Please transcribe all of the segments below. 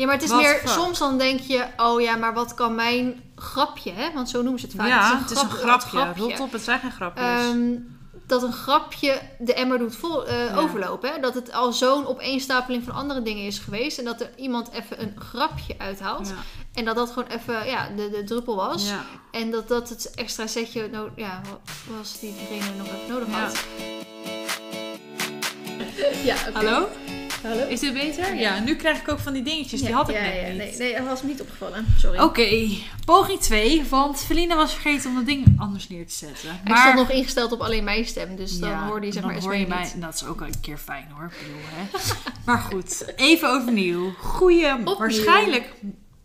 Ja, maar het is meer, fuck? soms dan denk je, oh ja, maar wat kan mijn grapje, hè? Want zo noemen ze het vaak. ja, het is een grap- grapje. Rot op, het zijn geen grapjes. Ehm, dat een grapje de emmer doet vol, eh, Ja. overlopen. Hè? Dat het al zo'n opeenstapeling van andere dingen is geweest. En dat er iemand even een grapje uithaalt. ja. En dat dat gewoon even ja, de, de druppel was. Ja. En dat dat het extra setje no ja, wa- was die diegene nog even nodig had. Ja, oké. Hallo? Hallo? Is dit beter? Ja, nu krijg ik ook van die dingetjes. Die had ik ja, net niet. Nee, nee, dat was me niet opgevallen. Sorry. Oké, poging 2. Want Feline was vergeten om dat ding anders neer te zetten. Ik stond nog ingesteld op alleen mijn stem. Dus dan hoorde je zeg maar hoor je mij. niet. Dat is ook wel een keer fijn hoor. Ik bedoel, hè. maar goed, even overnieuw. Goeie, waarschijnlijk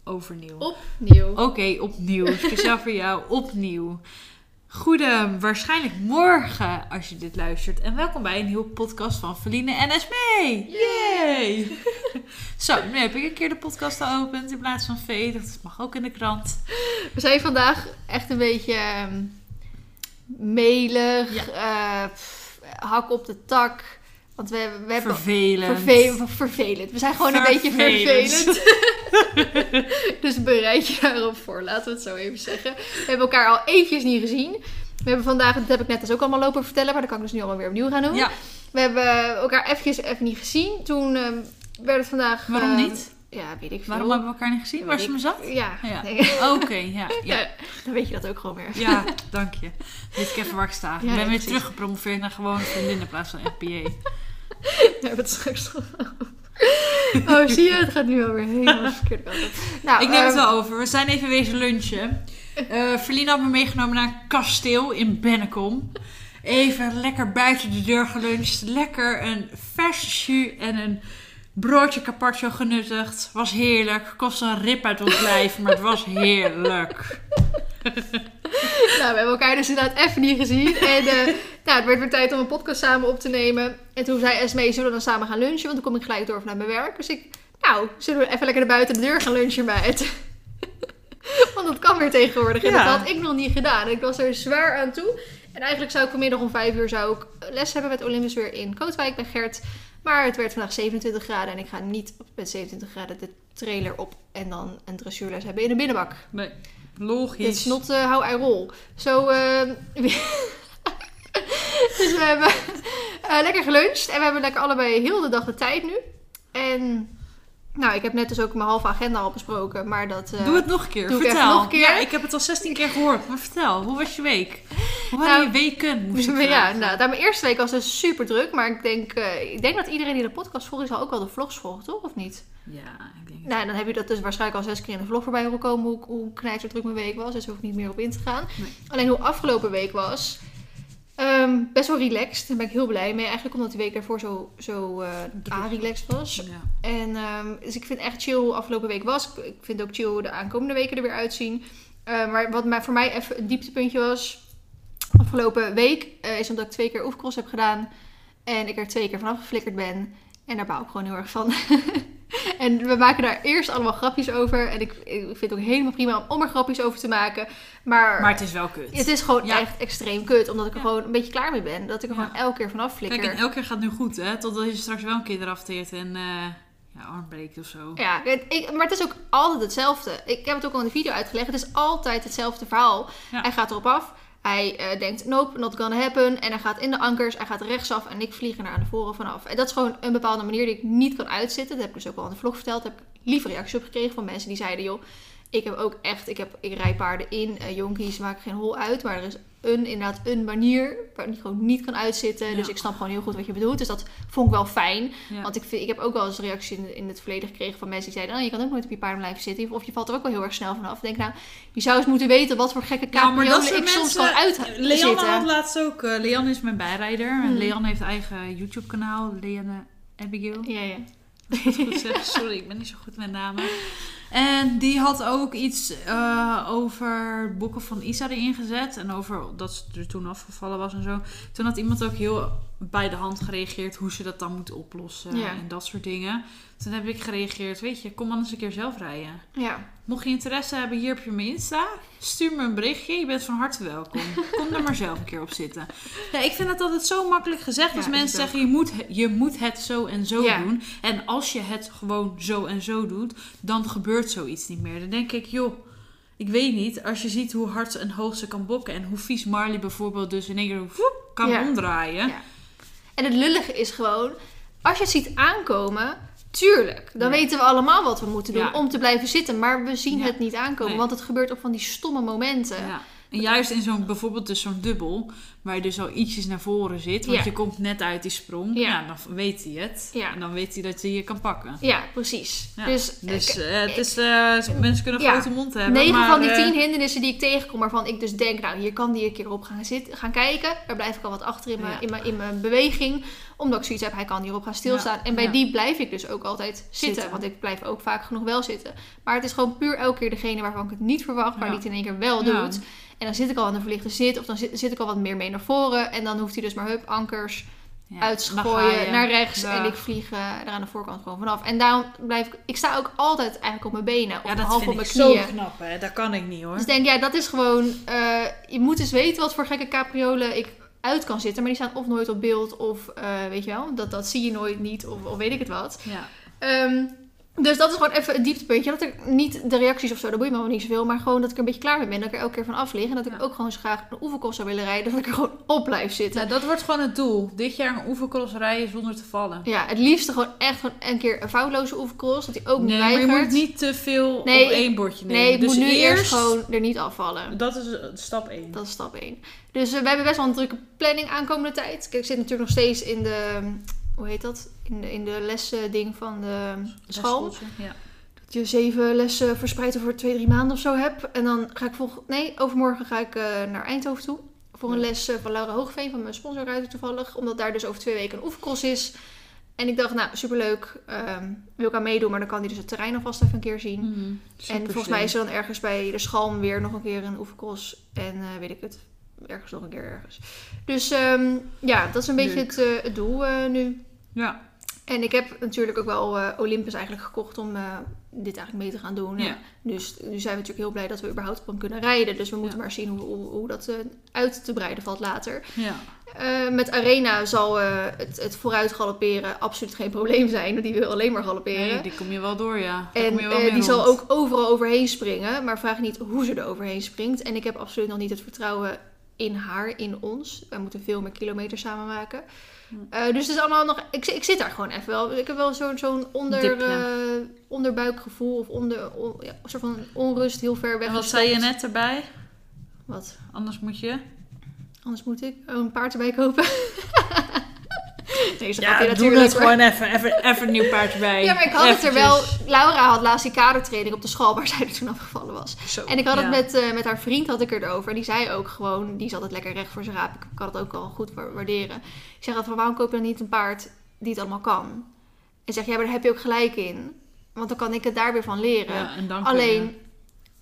overnieuw. Opnieuw. Oké, opnieuw. Speciaal voor jou, opnieuw. Goede, waarschijnlijk morgen als je dit luistert. En welkom bij een nieuwe podcast van Feline en Esme. Yay! Zo, nu heb ik een keer de podcast geopend in plaats van V. Dat mag ook in de krant. We zijn vandaag echt een beetje ehm, melig. eh, pff, hak op de tak. Want we, hebben- we hebben... Vervelend. Verve- vervelend. We zijn gewoon een beetje Vervelend. dus bereid je daarop voor, laten we het zo even zeggen. We hebben elkaar al eventjes niet gezien. We hebben vandaag, dat heb ik net dus ook allemaal lopen vertellen, maar dat kan ik dus nu allemaal weer opnieuw gaan doen. Ja, We hebben elkaar eventjes even niet gezien. Toen ehm, werd het vandaag... waarom ehm, niet? Ja, weet ik veel. Waarom hebben we elkaar niet gezien? Waar weet ze me zat? Ja. Oké, ja, ja. Ja, dan weet je dat ook gewoon weer. Ja, dank je. Weet ik even waar ik sta. Ik ben weer teruggepromoveerd naar gewoon vriendin in plaats van FPA. We hebben het straks. Oh, zie je? Het gaat nu alweer helemaal verkeerd. Nou, ik neem het ehm, wel over. We zijn even wezen lunchen. Eh Verlien had me meegenomen naar een kasteel in Bennekom. Even lekker buiten de deur geluncht. Lekker een vers jus en een broodje carpaccio genuttigd. Was heerlijk. Kostte een rip uit ons lijf, maar het was heerlijk. Nou, we hebben elkaar dus inderdaad even niet gezien. En eh, nou, het werd weer tijd om een podcast samen op te nemen. En toen zei Esmee, zullen we dan samen gaan lunchen? Want dan kom ik gelijk door naar mijn werk. Dus ik, nou, zullen we even lekker naar buiten de deur gaan lunchen, meid? Want dat kan weer tegenwoordig. En Ja. dat had ik nog niet gedaan. Ik was er zwaar aan toe. En eigenlijk zou ik vanmiddag om vijf uur zou ik les hebben met Olympus weer in Kootwijk bij Gert. Maar het werd vandaag 27 graden. En ik ga niet met 27 graden de trailer op en dan een dressuurles hebben in de binnenbak. Nee, It's logisch. not uh, how I roll. Zo, ehm, dus we hebben eh, lekker geluncht. En we hebben lekker allebei heel de dag de tijd nu. En nou, ik heb net dus ook mijn halve agenda al besproken. Maar dat... eh, Doe het nog een keer. vertel. nog een keer? Ja, ik heb het al 16 keer gehoord. Maar vertel, hoe was je week? Hoe waren Nou, je weken? Moest ik ja, nou, nou, mijn eerste week was dus super druk. Maar ik denk, eh, ik denk dat iedereen die de podcast volgt, zal ook wel de vlogs volgen, toch? Of niet? Ja, ik denk het. Nou, dan heb je dat dus waarschijnlijk al zes keer in de vlog voorbij horen komen. Hoe, hoe knijter druk mijn week was. Dus hoef ik niet meer op in te gaan. Nee. Alleen hoe afgelopen week was. Ehm, best wel relaxed. Daar ben ik heel blij mee. Eigenlijk omdat die week daarvoor zo, zo eh a-relaxed was. Ja. En, ehm, dus ik vind echt chill hoe afgelopen week was. Ik- vind ook chill hoe de aankomende weken er weer uitzien. Eh, maar wat mij, voor mij even een dieptepuntje was... Afgelopen week eh, is omdat ik twee keer oefencross heb gedaan. En ik er twee keer vanaf geflikkerd ben. En daar baal ik gewoon heel erg van. en we maken daar eerst allemaal grapjes over. En ik, ik vind het ook helemaal prima om, om er grapjes over te maken. Maar, Maar het is wel kut. het is gewoon Ja. echt extreem kut. Omdat ik er Ja. gewoon een beetje klaar mee ben. Dat ik er Ja. gewoon elke keer vanaf flikker. Kijk, en elke keer gaat het nu goed, hè? Totdat je straks wel een keer eraf teert en eh ja, arm breekt of zo. Ja, ik, maar het is ook altijd hetzelfde. Ik heb het ook al in de video uitgelegd. Het is altijd hetzelfde verhaal. Hij gaat erop af. Hij eh, denkt, nope, not gonna happen. En hij gaat in de ankers, hij gaat rechtsaf en ik vlieg er naar de voren vanaf. En dat is gewoon een bepaalde manier die ik niet kan uitzitten. Dat heb ik dus ook al in de vlog verteld. Daar heb ik lieve reacties op gekregen van mensen die zeiden, joh, ik heb ook echt, ik, heb, ik rij paarden in. eh jonkies maken geen hol uit. Maar er is een, inderdaad een manier waar ik gewoon niet kan uitzitten. Ja. Dus ik snap gewoon heel goed wat je bedoelt. Dus dat vond ik wel fijn. Ja. Want ik, vind, ik heb ook wel eens reacties in, in het verleden gekregen van mensen die zeiden... Oh, je kan ook nooit op je paard blijven zitten. Of je valt er ook wel heel erg snel vanaf. Ik denk nou, je zou eens moeten weten wat voor gekke Ja, capriolen soort ik soms kan uit Leanne had laatst ook... eh Leanne is mijn bijrijder. En Hmm. Leanne heeft eigen YouTube kanaal. Leanne Abigail. Ja, ja. Goed zeg. Sorry, ik ben niet zo goed met namen. En die had ook iets eh, over boeken van Isa erin gezet. En over dat ze er toen afgevallen was en zo. Toen had iemand ook heel bij de hand gereageerd hoe ze dat dan moet oplossen. Ja. En dat soort dingen. Toen heb ik gereageerd, weet je, kom anders een keer zelf rijden. Ja. Mocht je interesse hebben, hier op je Insta. Stuur me een berichtje. Je bent van harte welkom. Kom er maar zelf een keer op zitten. Ja, ik vind het altijd zo makkelijk gezegd. Ja, als mensen zeggen, je moet, je moet het zo en zo Ja. doen. En als je het gewoon zo en zo doet, dan gebeurt zoiets niet meer. Dan denk ik, joh, ik weet niet. Als je ziet hoe hard en hoog ze kan bokken. En hoe vies Marley bijvoorbeeld dus in één keer kan Ja. omdraaien. En het lullige is gewoon, als je het ziet aankomen, tuurlijk, dan Ja. weten we allemaal wat we moeten doen Ja. om te blijven zitten. Maar we zien Ja. het niet aankomen, Nee. want het gebeurt op van die stomme momenten. Ja. En juist in zo'n, bijvoorbeeld dus zo'n dubbel, waar je dus al ietsjes naar voren zit, want Ja. je komt net uit die sprong, Ja. ja. dan weet hij het. Ja. En dan weet hij dat hij je kan pakken. Ja, precies. Ja. Dus, Dus eh, het is, eh, mensen kunnen een grote mond hebben. 9 maar, van die eh, 10 hindernissen die ik tegenkom, waarvan ik dus denk, nou, hier kan die een keer op gaan, zitten, gaan kijken. Daar blijf ik al wat achter in mijn, in mijn, in mijn beweging. Omdat ik zoiets heb, hij kan hierop gaan stilstaan. En bij die blijf ik dus ook altijd zitten, Zitten. Want ik blijf ook vaak genoeg wel zitten. Maar het is gewoon puur elke keer degene waarvan ik het niet verwacht, maar die het in één keer wel doet. En dan zit ik al aan de verlichte zit, of dan zit, zit ik al wat meer mee naar voren. En dan hoeft hij dus maar hup, ankers ja, je. naar rechts. Ja. En ik vlieg eh, er aan de voorkant gewoon vanaf. En daarom blijf ik, ik sta ook altijd eigenlijk op mijn benen. Of Ja, dat half vind op ik mijn zo knieën. knap, hè. Dat kan ik niet, hoor. Dus ik denk, ja, dat is gewoon. eh, je moet eens weten wat voor gekke capriolen ik uit kan zitten. Maar die staan of nooit op beeld, of eh, weet je wel, dat, dat zie je nooit niet, of, of weet ik het wat. Ja. Ehm, dus dat is gewoon even een dieptepuntje. Dat ik niet de reacties of zo, dat boeit me wel niet zoveel. Maar gewoon dat ik er een beetje klaar mee ben. Dat ik er elke keer van af lig. En dat ik Ja. ook gewoon zo graag een oefenkost zou willen rijden. Dat ik er gewoon op blijf zitten. Nou, dat wordt gewoon het doel. Dit jaar een oefencross rijden zonder te vallen. Ja, het liefste gewoon echt gewoon een keer een foutloze oefencross. Dat hij ook nee, maar je moet niet te veel Nee, op één bordje nemen. nee, ik dus moet nu eerst eerst gewoon er niet afvallen. Dat is eh, stap 1. Dat is stap 1. Dus eh, we hebben best wel een drukke planning aankomende tijd. Kijk, ik zit natuurlijk nog steeds in de... Hoe heet dat? In de, in de lessending van de school. Ja. Dat je zeven lessen verspreid over twee, drie maanden of zo hebt. En dan ga ik volg... Nee, overmorgen ga ik eh, naar Eindhoven toe. Voor een Ja. les eh, van Laura Hoogveen, van mijn sponsorruiter toevallig. Omdat daar dus over twee weken een oefencross is. En ik dacht, nou, superleuk. ehm wil ik aan meedoen, maar dan kan hij dus het terrein alvast even een keer zien. Mhm. En volgens mij is er dan ergens bij de Schalm weer nog een keer een oefencross. En eh, weet ik het, ergens nog een keer ergens. Dus ehm, ja, dat is een beetje het, eh, het doel eh, nu. Ja. En ik heb natuurlijk ook wel eh, Olympus eigenlijk gekocht om dit eigenlijk mee te gaan doen. Ja. Dus nu zijn we natuurlijk heel blij dat we überhaupt op hem kunnen rijden. Dus we moeten Ja. maar zien hoe, hoe, hoe dat uit te breiden valt later. Ja. Met Arena zal het, het vooruit galopperen absoluut geen probleem zijn. Die wil alleen maar galopperen. Nee, die kom je wel door, ja. Daar En kom je wel die zal ook overal overheen springen. Maar vraag niet hoe ze er overheen springt. En ik heb absoluut nog niet het vertrouwen in haar, in ons. Wij moeten veel meer kilometers samen maken. Hm. Eh, dus het is allemaal nog... Ik, ik zit daar gewoon even wel. Ik heb wel zo'n zo'n onder, eh, onderbuikgevoel. Of onder, on- ja, een soort van onrust heel ver weg. En wat zei je net erbij? Wat? Anders moet je... Anders moet ik oh, een paard erbij kopen. een Ja, natuurlijk. het gewoon even, even, even een nieuw paard erbij. Ja, maar ik had het er wel... Eventjes. Laura had laatst die kadertraining op de school waar zij er toen afgevallen was. Zo, En ik had het met, eh, met haar vriend had ik er over. En die zei ook gewoon, die zat het lekker recht voor zijn raap. Ik kan het ook al goed wa- waarderen. Ik zeg altijd van, waarom koop je dan niet een paard die het allemaal kan? En zeg, ja, maar daar heb je ook gelijk in. Want dan kan ik het daar weer van leren. Ja, Alleen,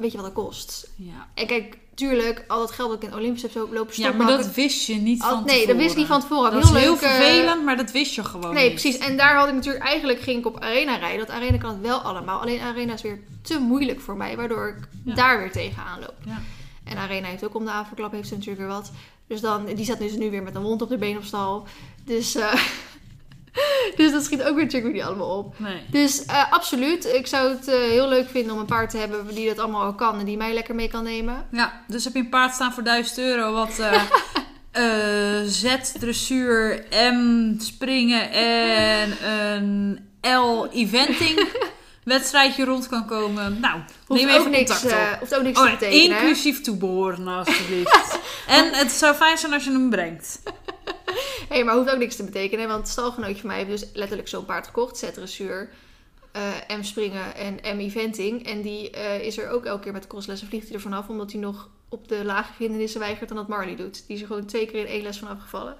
weet je wat dat kost? Ja. En kijk, tuurlijk, al dat geld dat ik in Olympisch heb zo lopen ja, maar dat wist je niet Al- van Nee, dat wist ik niet van tevoren. Dat heel is heel vervelend, maar dat wist je gewoon Nee, niet. precies. En daar had ik natuurlijk eigenlijk ging ik op Arena rijden. Dat Arena kan het wel allemaal. Alleen Arena is weer te moeilijk voor mij, waardoor ik Ja. daar weer tegenaan loop. Ja. En Arena heeft ook om de avondklap heeft ze natuurlijk weer wat. Dus dan, die staat dus nu weer met een wond op de been op stal. Dus, eh, dus dat schiet ook weer natuurlijk niet allemaal op. Nee. Dus eh, absoluut, ik zou het eh, heel leuk vinden om een paard te hebben die dat allemaal al kan en die mij lekker mee kan nemen. Ja, dus heb je een paard staan voor 1000 euro, wat eh, Z, dressuur, M, springen en een L, eventing wedstrijdje rond kan komen. Nou, Hoeft neem ook even niks, contact op. hoeft ook niks Oh, te betekenen. inclusief toebehoren, alsjeblieft. en het zou fijn zijn als je hem brengt. Hé, maar hoeft ook niks te betekenen. Want een stalgenootje van mij heeft dus letterlijk zo'n paard gekocht. Z-dressuur, eh, M-springen en M-eventing. En die eh, is er ook elke keer met de crosslessen vliegt hij er vanaf. Omdat hij nog op de lage hindernissen weigert dan dat Marley doet. Die is er gewoon twee keer in één les van afgevallen.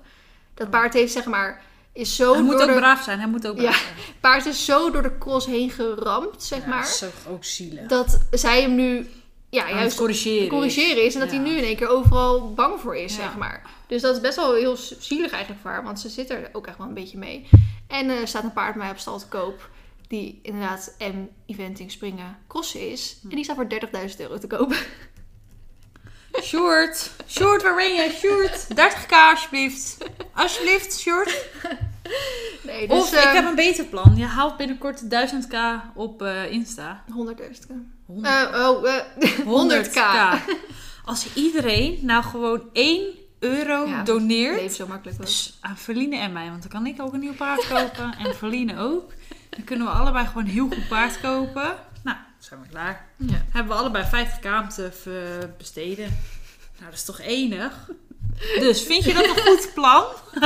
Dat Oh. paard heeft zeg maar is zo Hij moet ook de... braaf zijn. Hij moet ook Ja. braaf zijn. paard is zo door de cross heen geramd, zeg Ja, maar. dat is ook zielig. Dat zij hem nu ja, juist corrigeren. corrigeren is. En dat Ja. hij nu in één keer overal bang voor is, Ja. zeg maar. Dus dat is best wel heel zielig eigenlijk voor haar. Want ze zit er ook echt wel een beetje mee. En er staat een paard bij mij op stal te koop. Die inderdaad M eventing springen crossen is. Hm. En die staat voor 30.000 euro te kopen. Short. Short, waar ben je? Short. 30k alsjeblieft. Alsjeblieft, Short. Nee, dus Of ik eh, heb een beter plan. Je haalt binnenkort 1000k op eh, Insta. 100.000. 100. Eh, oh, eh, 100k. Als iedereen nou gewoon 1 euro Ja, doneert. Leef zo makkelijk. Dus aan Verline en mij, want dan kan ik ook een nieuw paard kopen. en Verline ook. Dan kunnen we allebei gewoon een heel goed paard kopen. Nou, zijn we klaar. Ja. Hebben we allebei 50k om te besteden. Nou, dat is toch enig? Dus, vind je dat een goed plan?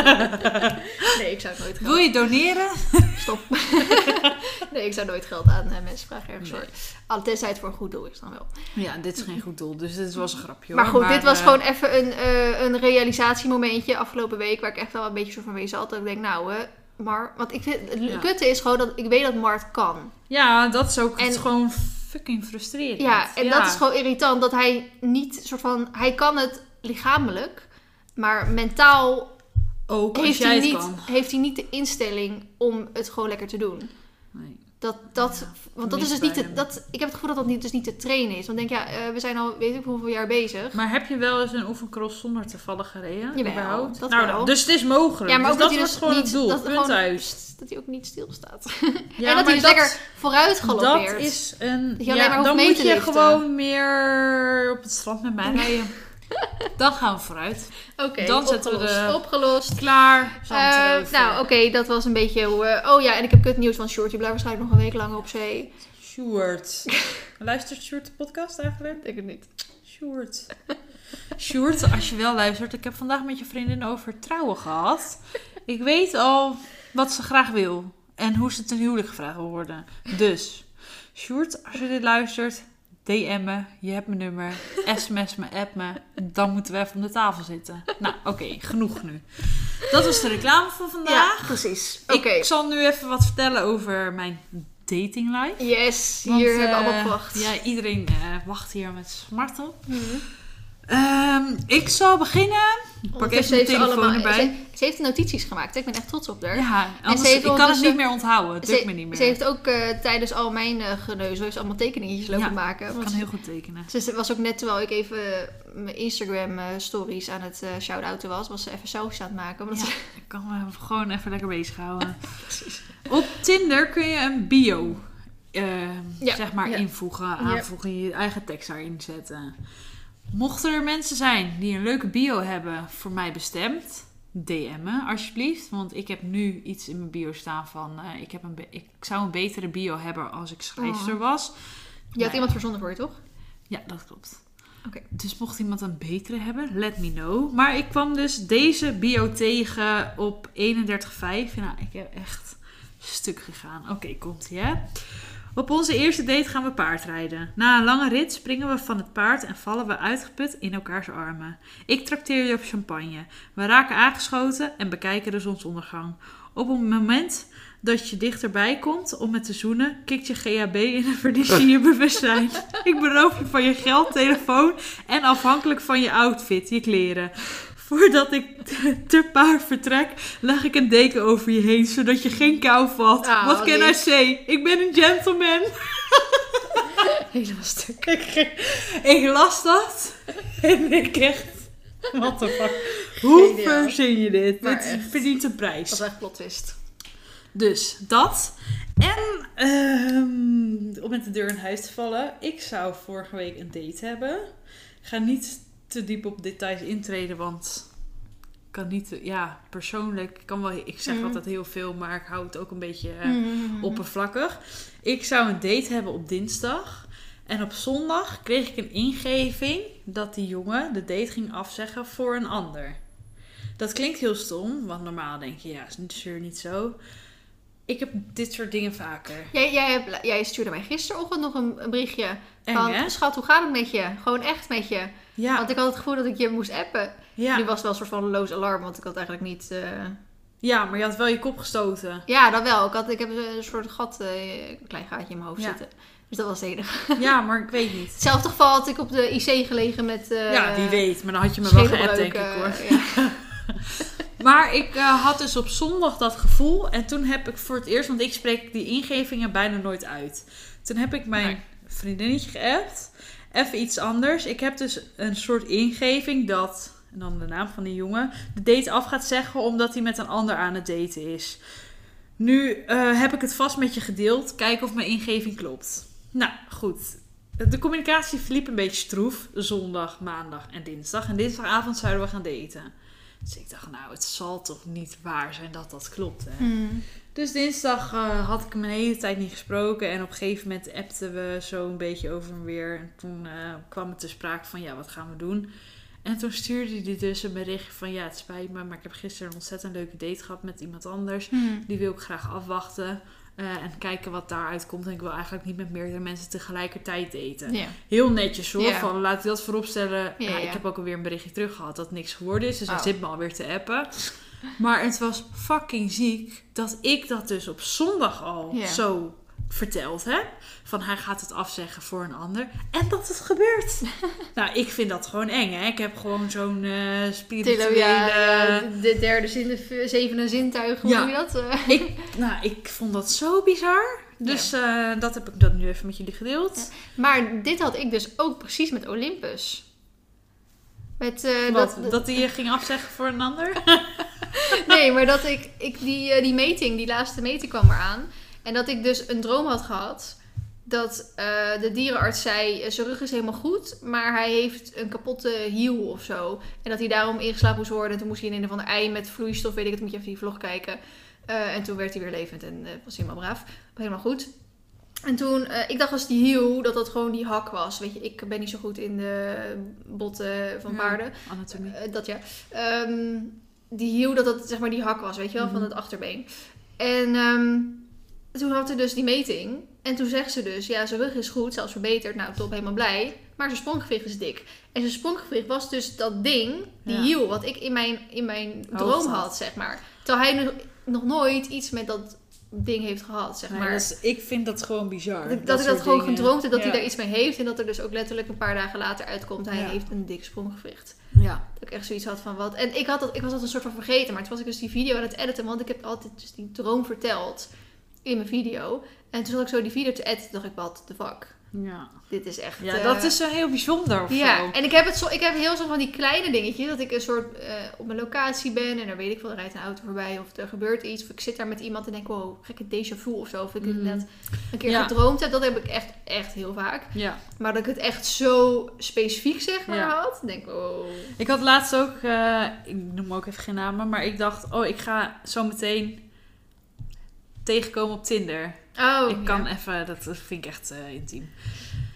Nee, ik zou nooit Wil je doneren? Stop. nee, ik zou nooit geld aan eh, mensen vragen ergens Nee. voor. Al tenzij het voor een goed doel is dan wel. Ja, dit is geen goed doel, dus dit was een grapje Maar hoor. goed, dit was eh, gewoon even een, eh, een realisatiemomentje afgelopen week. Waar ik echt wel een beetje zo van wezen had. Dat ik denk, nou, hè, maar. Want ik vind, het Ja. kutte is gewoon dat ik weet dat Mart kan. Ja, dat is ook En- het gewoon fucking frustrerend. Ja, en dat is gewoon irritant. Dat hij niet soort van. Hij kan het lichamelijk. Maar mentaal Ook heeft hij, niet, kan. heeft hij niet de instelling om het gewoon lekker te doen. Nee. Dat, dat, Ja, want dat is dus niet te, dat, ik heb het gevoel dat dat niet, dus niet te trainen is. Want denk, ja, eh, we zijn al weet ik hoeveel jaar bezig. Maar heb je wel eens een oefencross zonder te vallen gereden? Jawel, überhaupt? dat nou, wel. Dus het is mogelijk. Ja, maar dus ook dat dat hij dus gewoon niet- het doel. dat Punt uit. Dat hij ook niet stilstaat. Ja, en dat hij dus lekker vooruit galoppeert. Dat is een... Ja, dan moet je gewoon meer op het strand met mij rijden. dan gaan we vooruit. Oké, Dan zetten we opgelost. de- Opgelost. Klaar. Eh, nou, oké, dat was een beetje hoe... eh, oh ja, en ik heb kut nieuws van Short. Die blijft waarschijnlijk nog een week langer op zee. Sjoerd. Luistert Sjoerd de podcast eigenlijk? Ik denk het niet. Sjoerd. Sjoerd, als je wel luistert. Ik heb vandaag met je vriendin over trouwen gehad. Ik weet al wat ze graag wil. En hoe ze ten huwelijk gevraagd wil worden. Dus, Sjoerd, als je dit luistert, DM me. Je hebt mijn nummer. SMS me, app me. Dan moeten we even om de tafel zitten. Nou, oké, genoeg nu. Dat was de reclame van vandaag. Ja, precies. Oké. Ik zal nu even wat vertellen over mijn dating life. Yes, Want, hier hebben we eh, allemaal op gewacht. Ja, iedereen eh, wacht hier met smart op. Mhm. Ehm, ik zal beginnen. Pak even mijn ze telefoon allemaal- erbij. Ze, ze heeft de notities gemaakt. hè. Ik ben echt trots op haar. Ja, heeft ik kan het niet meer onthouden. Het lukt ze, me niet meer. ze heeft ook eh, tijdens al mijn uh, geneuzel heeft ze allemaal tekeningetjes lopen Ja, maken. Ik kan heel goed tekenen. ze ze was ook net terwijl ik even mijn Instagram eh, stories aan het eh shout-outen was, was ze even sausjes aan het maken. Ja, ze- ik kan me gewoon even lekker bezighouden. Op Tinder kun je een bio Ja, zeg maar invoegen, aanvoegen, je eigen tekst daarin zetten. Mochten er mensen zijn die een leuke bio hebben voor mij bestemd, DM me alsjeblieft. Want ik heb nu iets in mijn bio staan van, eh, ik, heb een ik zou een betere bio hebben als ik schrijfster Oh. was. je had iemand verzonnen voor je, toch? Ja, dat klopt. Oké. Dus mocht iemand een betere hebben, let me know. Maar ik kwam dus deze bio tegen op 31,5. Nou, ik heb echt stuk gegaan. Oké, komt ie hè. Op onze eerste date gaan we paardrijden. Na een lange rit springen we van het paard en vallen we uitgeput in elkaars armen. Ik trakteer je op champagne. We raken aangeschoten en bekijken de zonsondergang. Op het moment dat je dichterbij komt om me te zoenen, kikt je GHB in en verlies je je bewustzijn. Ik beroof je van je geld, telefoon en afhankelijk van je outfit, je kleren. Voordat ik ter paard vertrek, leg ik een deken over je heen, zodat je geen kou valt. Ah, What can I say? Ik ben een gentleman. Helemaal stuk. Ik las dat en ik echt... What the fuck? Hoe Geniaal. verzin je dit? Maar dit echt. verdient een Dat prijs. was echt plot twist. Dus dat. En ehm, om met de deur in huis te vallen. Ik zou vorige week een date hebben. Ik ga niet te diep op details intreden, want ik kan niet, ja, persoonlijk, ik kan wel, ik zeg Mhm. altijd heel veel, maar ik hou het ook een beetje eh, Mhm. oppervlakkig. Ik zou een date hebben op dinsdag. En op zondag kreeg ik een ingeving dat die jongen de date ging afzeggen voor een ander. Dat klinkt heel stom, want normaal denk je, ja, is natuurlijk niet zo. Ik heb dit soort dingen vaker. Jij, jij, hebt, jij stuurde mij gisterochtend nog een, een berichtje. Eng, van, hè? schat, hoe gaat het met je? Gewoon echt met je. Ja, Want ik had het gevoel dat ik je moest appen. ja. Nu was het wel een soort van loos alarm, want ik had eigenlijk niet... eh, Ja, maar je had wel je kop gestoten. Ja, dat wel. Ik, had, ik heb een soort gat, eh, een klein gaatje in mijn hoofd Ja. zitten. Dus dat was het enige. Ja, maar ik weet niet. Hetzelfde geval had ik op de IC gelegen met... eh ja, wie weet. Maar dan had je me wel geappt, denk ik hoor. ja. Maar ik had dus op zondag dat gevoel. En toen heb ik voor het eerst, want ik spreek die ingevingen bijna nooit uit. Toen heb ik mijn Nee. vriendinnetje geappt. Even iets anders. Ik heb dus een soort ingeving dat, en dan de naam van die jongen, de date af gaat zeggen omdat hij met een ander aan het daten is. Nu eh, heb ik het vast met je gedeeld. Kijken of mijn ingeving klopt. Nou, goed. De communicatie verliep een beetje stroef. Zondag, maandag en dinsdag. En dinsdagavond zouden we gaan daten. Dus ik dacht, nou, het zal toch niet waar zijn dat dat klopt, hè? Hmm. Dus dinsdag eh, had ik hem een hele tijd niet gesproken. En op een gegeven moment appten we zo een beetje over en weer. En toen eh, kwam het te sprake van, ja, wat gaan we doen? En toen stuurde hij dus een berichtje van, ja, het spijt me, maar ik heb gisteren een ontzettend leuke date gehad met iemand anders. Hmm. Die wil ik graag afwachten eh, en kijken wat daaruit komt. En ik wil eigenlijk niet met meerdere mensen tegelijkertijd. Ja. Heel netjes hoor, van laat ik dat vooropstellen. Ja, ja. Ik heb ook alweer een berichtje terug gehad dat niks geworden is. Dus hij Oh. zit me alweer te appen. Maar het was fucking ziek dat ik dat dus op zondag al zo verteld heb. Van hij gaat het afzeggen voor een ander. En dat het gebeurt. nou, ik vind dat gewoon eng hè. Ik heb gewoon zo'n eh spirituele... Ja, de- de derde zin, de zevende zintuig, hoe Ja. noem je dat? Eh, ik, nou, ik vond dat zo bizar. Dus eh, dat heb ik dan nu even met jullie gedeeld. Maar dit had ik dus ook precies met Olympus. Met, eh, Wat, dat, dat, hij je ging afzeggen voor een ander? Nee, maar dat ik, ik die, eh, die meting, die laatste meting kwam eraan. En dat ik dus een droom had gehad. Dat eh, de dierenarts zei, eh, zijn rug is helemaal goed. Maar hij heeft een kapotte hiel of zo. En dat hij daarom ingeslapen moest worden. En toen moest hij in een van de ei met vloeistof, weet ik het, moet je even die vlog kijken. Eh, en toen werd hij weer levend en eh, was helemaal braaf. Helemaal goed. En toen, ik dacht als die hiel, dat dat gewoon die hak was. Weet je, ik ben niet zo goed in de botten van Ja. paarden. Anatomie. Dat ja. Ehm, die hiel dat dat zeg maar die hak was, weet je wel, van Mhm. het achterbeen. En ehm, toen had hij dus die meting. En toen zegt ze dus, ja, zijn rug is goed, zelfs verbeterd. Nou, top, helemaal blij. Maar zijn spronggewicht is dik. En zijn spronggewicht was dus dat ding, die Ja. hiel, wat ik in mijn, in mijn droom had. zeg maar. Terwijl hij nog, nog nooit iets met dat ding heeft gehad, zeg Nee, maar. dat is- ik vind dat gewoon bizar. Dat, ik- dat ik dat soort gewoon dingen. gedroomd heb, dat Ja. hij daar iets mee heeft. En dat er dus ook letterlijk een paar dagen later uitkomt. Hij Ja. heeft een dik spronggewicht. Ja. Dat ik echt zoiets had van wat. En ik, had dat, ik was dat een soort van vergeten. Maar toen was ik dus die video aan het editen. Want ik heb altijd dus die droom verteld in mijn video. En toen zat ik zo die video te editen. dacht ik, wat de fuck. Ja, Dit is echt... ja eh, dat is zo heel bijzonder of Ja, zo. en ik heb, het zo, ik heb heel zo van die kleine dingetjes. Dat ik een soort eh, op mijn locatie ben. En dan weet ik veel, er rijdt een auto voorbij. Of er gebeurt iets. Of ik zit daar met iemand en denk, wow, gekke déjà vu of zo. Of ik Mhm. inderdaad een keer Ja. gedroomd heb. Dat heb ik echt, echt heel vaak. Ja. Maar dat ik het echt zo specifiek zeg maar Ja. had. denk ik, oh. Ik had laatst ook, eh, ik noem ook even geen namen, maar ik dacht, oh, ik ga zo meteen tegenkomen op Tinder. Oh, ik kan ja. even, dat vind ik echt eh, intiem.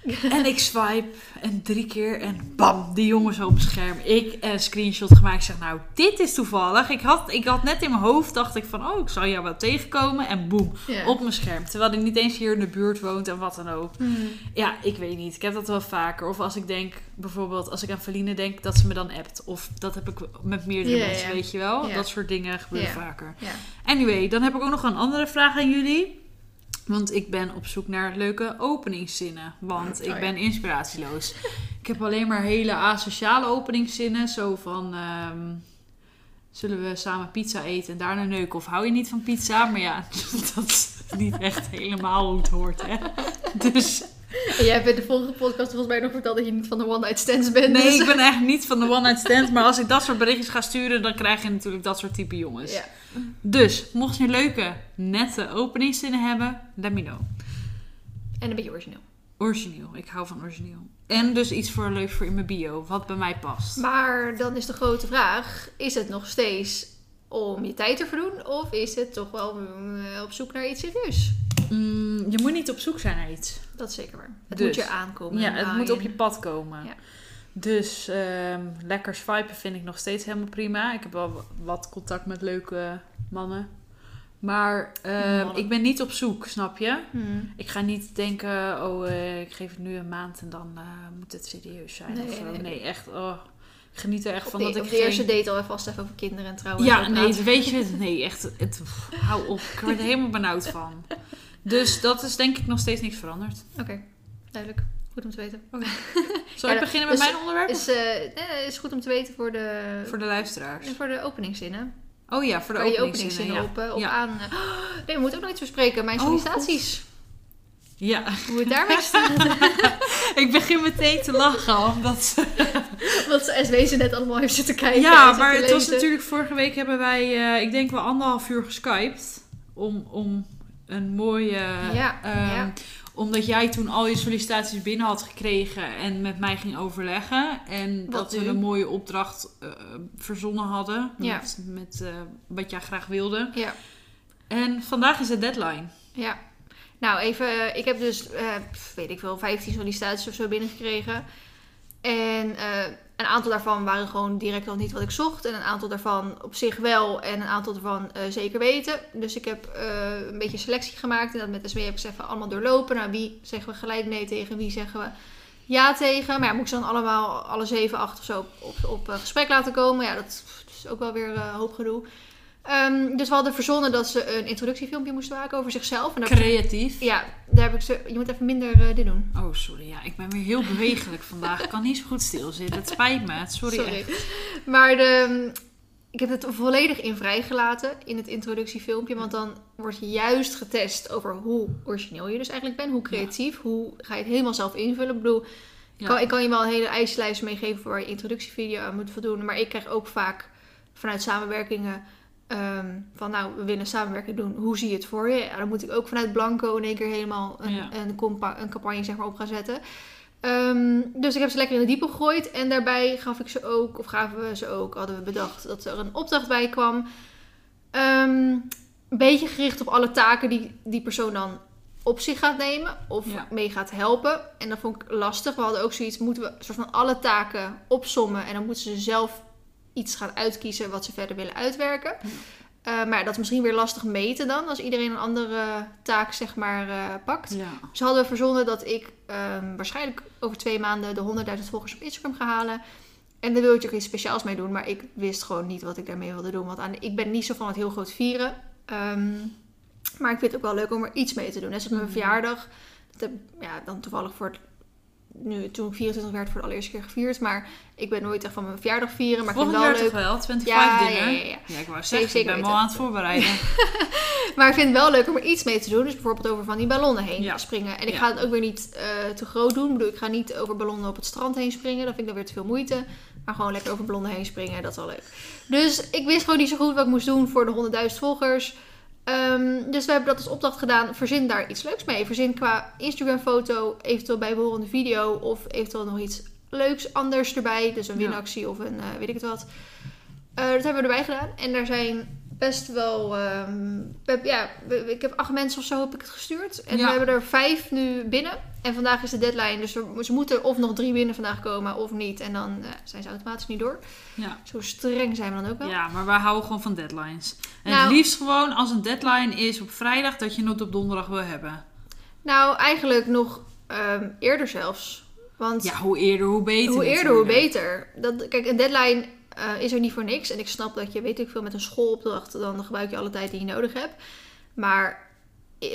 en ik swipe en drie keer en bam, die jongen zo op het scherm. Ik een screenshot gemaakt. Ik zeg, nou, dit is toevallig. Ik had, ik had net in mijn hoofd, dacht ik van, oh, ik zal jou wel tegenkomen. En boem, op mijn scherm. Terwijl hij niet eens hier in de buurt woont en wat dan ook. Hmm. Ja, ik weet niet. Ik heb dat wel vaker. Of als ik denk, bijvoorbeeld, als ik aan Feline denk, dat ze me dan appt. Of dat heb ik met meerdere mensen, weet je wel. Dat soort dingen gebeuren vaker. Anyway, dan heb ik ook nog een andere vraag aan jullie. Want ik ben op zoek naar leuke openingszinnen. Want ik Oh, ja. ben inspiratieloos. ik heb alleen maar hele asociale openingszinnen. Zo van... ehm, zullen we samen pizza eten en daarna neuken? Of hou je niet van pizza? Maar ja, dat is niet echt helemaal hoe het hoort, hè? Dus... En jij hebt in de vorige podcast volgens mij nog verteld dat je niet van de one-night stands bent. Nee, dus- ik ben echt niet van de one-night stand. Maar als ik dat soort berichtjes ga sturen, dan krijg je natuurlijk dat soort type jongens. Ja. Dus, mocht je leuke, nette openingszinnen hebben, let me know. En een beetje origineel. Origineel. Ik hou van origineel. En dus iets voor leuks voor in mijn bio, wat bij mij past. Maar dan is de grote vraag: is het nog steeds om je tijd te verdoen? Of is het toch wel mm, op zoek naar iets serieus? Mm, je moet niet op zoek zijn naar iets. Dat zeker waar. Het Dus. moet je aankomen. Ja, het moet op je pad komen. Ja. Dus ehm, lekker swipen vind ik nog steeds helemaal prima. Ik heb wel wat contact met leuke mannen. Maar ehm, Mannen. ik ben niet op zoek, snap je? Hmm. Ik ga niet denken, oh, eh, ik geef het nu een maand en dan eh, moet het serieus zijn. Nee, of zo. nee. nee, echt. Oh, geniet er echt Op van de, dat ik op de geen- eerste date al vast even over kinderen en trouwen. Ja, nee, weet je het? Nee, echt. Het, hou op. Ik word er helemaal benauwd van. Dus dat is denk ik nog steeds niks veranderd. Oké, duidelijk. Goed om te weten. Zal Ja, ik beginnen dus- met mijn onderwerp? Is, eh, nee, is goed om te weten voor de, Voor de luisteraars. en voor de openingszinnen. Oh ja, voor de Kan je openingszinnen. openingszinnen Ja. op, op Ja. aan... eh, nee, we moeten ook nog iets bespreken. Mijn Oh, sollicitaties. ja, Hoe het daarmee staat. ik begin meteen te lachen. Omdat... Wat SW ze net allemaal heeft zitten kijken. en Ja, maar het was natuurlijk... Vorige week hebben wij, eh, ik denk wel anderhalf uur geskyped. Om, om een mooie... Ja, ehm, ja. Omdat jij toen al je sollicitaties binnen had gekregen en met mij ging overleggen. En Wat dat we een mooie opdracht eh, verzonnen hadden. Ja. Met, met eh, wat jij graag wilde. Ja. En vandaag is de deadline. Ja. Nou, even, eh, ik heb dus, weet ik wel, 15 sollicitaties of zo binnengekregen. En een aantal daarvan waren gewoon direct al niet wat ik zocht. En een aantal daarvan op zich wel. En een aantal daarvan eh, zeker weten. Dus ik heb eh, een beetje selectie gemaakt. En dat met SW heb ik ze even allemaal doorlopen. Nou, wie zeggen we gelijk nee tegen, wie zeggen we ja tegen. Maar ja, moet ik ze dan allemaal, alle zeven, acht of zo op, op eh, gesprek laten komen? Ja, dat is ook wel weer hoop gedoe. Ehm, dus we hadden verzonnen dat ze een introductiefilmpje moesten maken over zichzelf. En ik- Creatief. ja, daar heb ik ze. Je moet even minder eh, dit doen. Oh, sorry. Ja, ik ben weer heel bewegelijk vandaag. Ik kan niet zo goed stilzitten. Het spijt me. Sorry. echt. Maar de, ik heb het volledig in vrijgelaten in het introductiefilmpje. Want dan wordt juist getest over hoe origineel je dus eigenlijk bent. Hoe creatief. Hoe ga je het helemaal zelf invullen. Ik bedoel, Ja. kan, ik kan je wel een hele eislijst meegeven waar je introductievideo aan moet voldoen. Maar ik krijg ook vaak vanuit samenwerkingen. Ehm, van nou, we willen samenwerking doen. Hoe zie je het voor je? Ja, dan moet ik ook vanuit Blanco in één keer helemaal een, Ja. een, een campagne zeg maar, op gaan zetten. Ehm, dus ik heb ze lekker in de diepe gegooid. En daarbij gaf ik ze ook, of gaven we ze ook, hadden we bedacht dat er een opdracht bij kwam. Ehm, een beetje gericht op alle taken die die persoon dan op zich gaat nemen of Ja. mee gaat helpen. En dat vond ik lastig. We hadden ook zoiets, moeten we een soort van alle taken opsommen en dan moeten ze zelf iets gaan uitkiezen wat ze verder willen uitwerken. Eh, maar dat is misschien weer lastig meten dan, als iedereen een andere taak zeg maar eh, pakt. Ja. Dus hadden we verzonnen dat ik ehm, waarschijnlijk over twee maanden de 100.000 volgers op Instagram ga halen. En daar wil ik ook iets speciaals mee doen, maar ik wist gewoon niet wat ik daarmee wilde doen. Want aan, ik ben niet zo van het heel groot vieren. Ehm, maar ik vind het ook wel leuk om er iets mee te doen. Net als met mijn Mhm. verjaardag. Dat heb ja, dan toevallig voor het, nu, toen ik 24 werd voor de allereerste keer gevierd. Maar ik ben nooit echt van mijn verjaardag vieren. Maar ik vind het jaar wel toch leuk. wel? 25 Ja, dinner? ja, ja, ja. ik wou Nee, zeggen, ik ben me al aan het voorbereiden. Maar ik vind het wel leuk om er iets mee te doen. Dus bijvoorbeeld over van die ballonnen heen springen. En ik ga het ook weer niet eh, te groot doen. Ik bedoel, ik ga niet over ballonnen op het strand heen springen. Dat vind ik dan weer te veel moeite. Maar gewoon lekker over ballonnen heen springen. Dat is wel leuk. Dus ik wist gewoon niet zo goed wat ik moest doen voor de 100.000 volgers. Ehm, dus we hebben dat als opdracht gedaan. Verzin daar iets leuks mee. Verzin qua Instagram foto, eventueel bijbehorende video. Of eventueel nog iets leuks anders erbij. Dus een Ja. winactie of een eh, weet ik het wat. Eh, dat hebben we erbij gedaan. En daar zijn best wel... we hebben- ja, we- ik heb acht mensen of zo heb ik het gestuurd. En Ja. we hebben er vijf nu binnen. En vandaag is de deadline. Dus ze moeten of nog drie binnen vandaag komen of niet. En dan eh, zijn ze automatisch niet door. Ja. Zo streng zijn we dan ook wel. ja, maar wij houden gewoon van deadlines. En Nou- het liefst gewoon als een deadline is op vrijdag dat je het op donderdag wil hebben. Nou, eigenlijk nog ehm, eerder zelfs. Want Ja, hoe eerder hoe beter. hoe eerder, hoe beter. Dat, kijk, een deadline eh, is er niet voor niks. En ik snap dat je, weet ik veel, met een schoolopdracht... dan gebruik je alle tijd die je nodig hebt. Maar eh,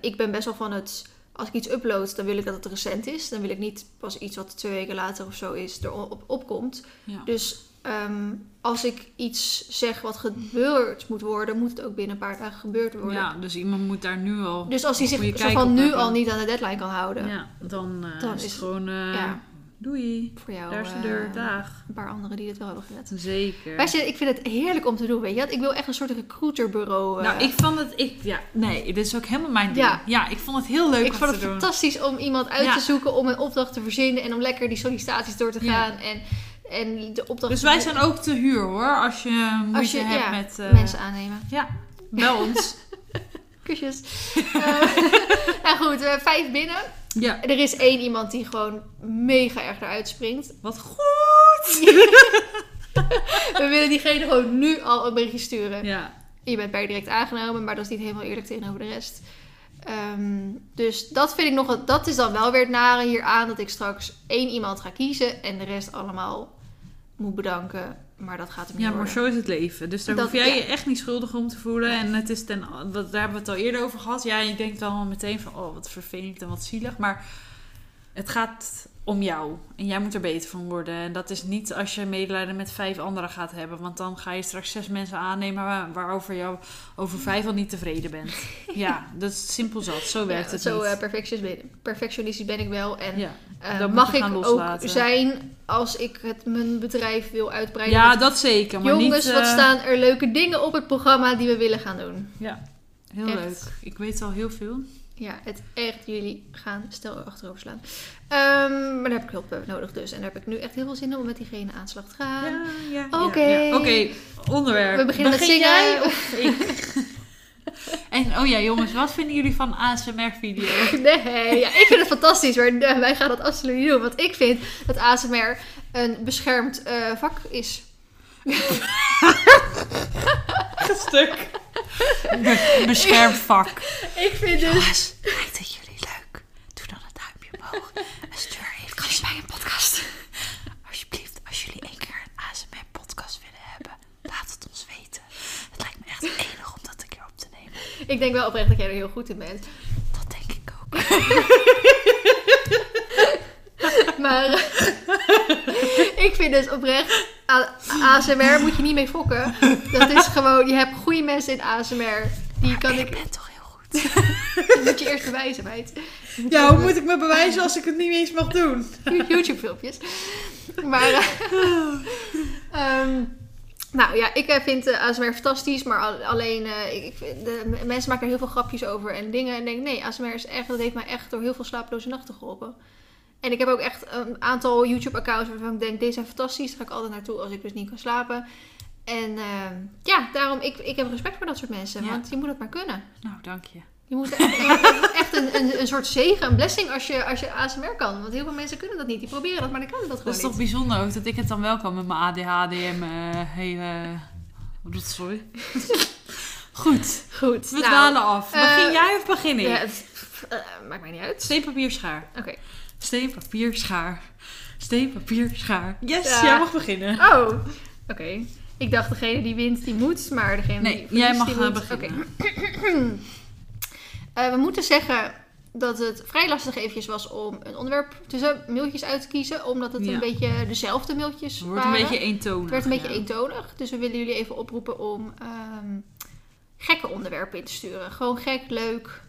ik ben best wel van het... Als ik iets upload, dan wil ik dat het recent is. Dan wil ik niet pas iets wat twee weken later of zo is, erop opkomt. Ja. Dus ehm, als ik iets zeg wat gebeurd moet worden... moet het ook binnen een paar dagen gebeurd worden. ja, dus iemand moet daar nu al. Dus als hij zich van nu al niet aan de deadline kan houden... Ja, dan, eh, Dan is het gewoon. eh, ja. Doei. voor jou Daar is de eh, deur. Dag. een paar anderen die dit wel hebben gered. Zeker. Weet je, ik vind het heerlijk om te doen, weet je. Ik wil echt een soort recruiterbureau. eh, Nou, ik vond het. Ik, ja, nee, dit is ook helemaal mijn ding. Ja. Ja, ik vond het heel leuk ik vond het doen. fantastisch om iemand uit Ja. te zoeken, om een opdracht te verzinnen en om lekker die sollicitaties door te Ja. gaan. En, en de opdracht Dus wij zijn ook te huur hoor, als je Als je hebt ja, met eh, mensen aannemen. Ja, bel ons. Kusjes. Nou goed, vijf binnen. Ja, Er is één iemand die gewoon mega erg eruit springt. wat goed. We willen diegene gewoon nu al een berichtje sturen. Ja, Je bent per direct aangenomen, maar dat is niet helemaal eerlijk tegenover de rest. Ehm, dus dat vind ik nog, dat is dan wel weer het nare hier aan dat ik straks één iemand ga kiezen en de rest allemaal moet bedanken. Maar dat gaat hem niet Ja, maar zo is het leven. Dus daar Dat- hoef jij ja. je echt niet schuldig om te voelen. En het is ten, dat, daar hebben we het al eerder over gehad. Ja, je denkt dan meteen van, oh, wat vervelend en wat zielig. Maar het gaat om jou. En jij moet er beter van worden. En dat is niet als je medelijden met vijf anderen gaat hebben. Want dan ga je straks zes mensen aannemen waar- waarover je over vijf al niet tevreden bent. Ja, dat is simpel zat. Zo werkt Ja, het zo niet. eh, perfectionistisch, ben, perfectionistisch ben ik wel. En ja. eh, mag ik ook zijn als ik het, mijn bedrijf wil uitbreiden. ja, dat zeker. Maar Jongens, niet, wat eh, staan er leuke dingen op het programma die we willen gaan doen? Ja, heel Echt. leuk. Ik weet al heel veel. Ja, het echt jullie gaan stel achterover slaan. Ehm, maar daar heb ik hulp bij nodig dus. En daar heb ik nu echt heel veel zin in om met diegene aan de slag te gaan. Ja, ja. Oké. ja, ja. Oké, onderwerp. We beginnen met Begin zingen. jij of ik? en oh ja, jongens, wat vinden jullie van ASMR-video's? Nee, ja, ik vind het fantastisch, maar eh, wij gaan dat absoluut niet doen. Want ik vind dat ASMR een beschermd eh, vak is. Stuk. Beschermd vak. Ik vind dus... Jongens, lijkt het jullie leuk? Doe dan een duimpje omhoog. En stuur even Kan je bij een podcast? Alsjeblieft, als jullie één keer een ASMR-podcast willen hebben, laat het ons weten. Het lijkt me echt enig om dat een keer op te nemen. Ik denk wel oprecht dat jij er heel goed in bent. Dat denk ik ook. Maar eh, ik vind dus oprecht, ASMR moet je niet mee fokken. Dat is gewoon, je hebt goede mensen in ASMR. Die kan ik, bent toch heel goed? dat moet je eerst bewijzen, meid. Ja, hoe moet ik me bewijzen als ik het niet eens mag doen? YouTube filmpjes. Maar, eh, ehm, nou ja, ik eh, vind eh, ASMR fantastisch, maar al- alleen, eh, ik, de, mensen maken er heel veel grapjes over en dingen. En denk, nee, ASMR is echt, dat heeft mij echt door heel veel slapeloze nachten geholpen. En ik heb ook echt een aantal YouTube-accounts waarvan ik denk, deze zijn fantastisch. Daar ga ik altijd naartoe als ik dus niet kan slapen. En ehm, ja, daarom, ik, ik heb respect voor dat soort mensen, Ja. want je moet het maar kunnen. Nou, dank je. Je moet echt, echt een, een, een soort zegen, een blessing als je, als je ASMR kan. Want heel veel mensen kunnen dat niet. Die proberen dat, maar die kunnen dat Dat gewoon is toch niet. bijzonder ook dat ik het dan wel kan met mijn ADHD en mijn hele rotzooi. Goed, Goed. we nou, dwalen af. Begin eh, jij of begin ik? Ja, het, eh, maakt mij niet uit. Steen, papier, schaar. Oké. Steen, papier, schaar. Steen, papier, schaar. Yes, Ja. jij mag beginnen. Oh, oké. Ik dacht degene die wint, die moet. Maar degene Nee, die jij verliest, mag die eh, moet. beginnen. Oké. Eh, we moeten zeggen dat het vrij lastig eventjes was om een onderwerp tussen mailtjes uit te kiezen. Omdat het Ja. een beetje dezelfde mailtjes Het wordt een waren. beetje eentonig. Het werd een beetje ja. eentonig. Dus we willen jullie even oproepen om ehm, gekke onderwerpen in te sturen. Gewoon gek, leuk,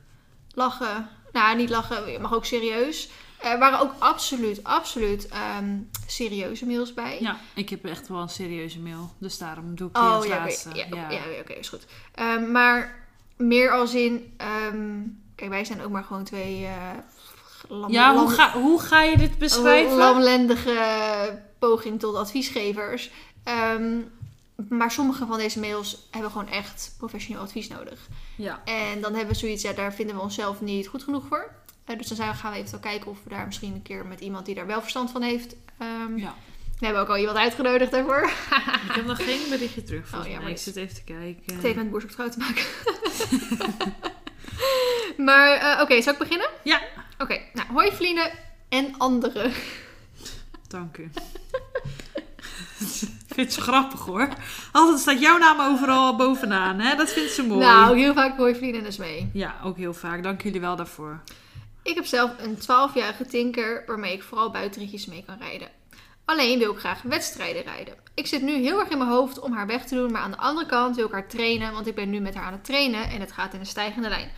lachen. Nou, niet lachen, je mag ook serieus. Er waren ook absoluut, absoluut ehm, serieuze mails bij. Ja, ik heb echt wel een serieuze mail. Dus daarom doe ik die Oh als ja, oké, laatste. ja, ja. ja, oké, is goed. Ehm, maar meer als in... ehm, kijk, wij zijn ook maar gewoon twee... eh lam, Ja, hoe ga, hoe ga je dit beschrijven? lamlendige poging tot adviesgevers. Maar sommige van deze mails hebben gewoon echt professioneel advies nodig. Ja. En dan hebben we zoiets, ja, daar vinden we onszelf niet goed genoeg voor. Eh, dus dan zijn we, gaan we even kijken of we daar misschien een keer met iemand die daar wel verstand van heeft. ehm ja. We hebben ook al iemand uitgenodigd daarvoor. Ik heb nog geen berichtje terug. volgens Oh, ja, maar ik zit even te kijken. Het heeft met boers trouw te maken. maar eh, oké, zal ik beginnen? Ja. Oké, nou, hoi Vliene en anderen. Dank u. ik vind het zo grappig hoor. Altijd staat jouw naam overal bovenaan. Hè? Dat vindt ze mooi. Nou, heel vaak hoi Vliene dus mee. Ja, ook heel vaak. Dank jullie wel daarvoor. Ik heb zelf een 12-jarige tinker waarmee ik vooral buitenritjes mee kan rijden. Alleen wil ik graag wedstrijden rijden. Ik zit nu heel erg in mijn hoofd om haar weg te doen, maar aan de andere kant wil ik haar trainen, want ik ben nu met haar aan het trainen en het gaat in een stijgende lijn.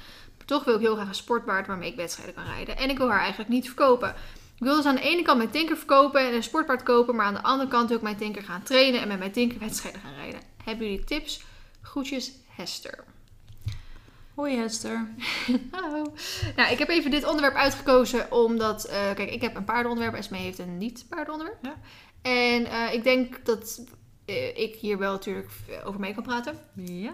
Toch wil ik heel graag een sportpaard waarmee ik wedstrijden kan rijden en ik wil haar eigenlijk niet verkopen. Ik wil dus aan de ene kant mijn tinker verkopen en een sportpaard kopen, maar aan de andere kant wil ik mijn tinker gaan trainen en met mijn tinker wedstrijden gaan rijden. Hebben jullie tips? Groetjes, Hester. Hoi Hester. Hallo. Nou, ik heb even dit onderwerp uitgekozen omdat, eh, kijk, ik heb een paardenonderwerp en Smee heeft een niet-paardenonderwerp. Ja. En eh, ik denk dat eh, ik hier wel natuurlijk over mee kan praten. Ja.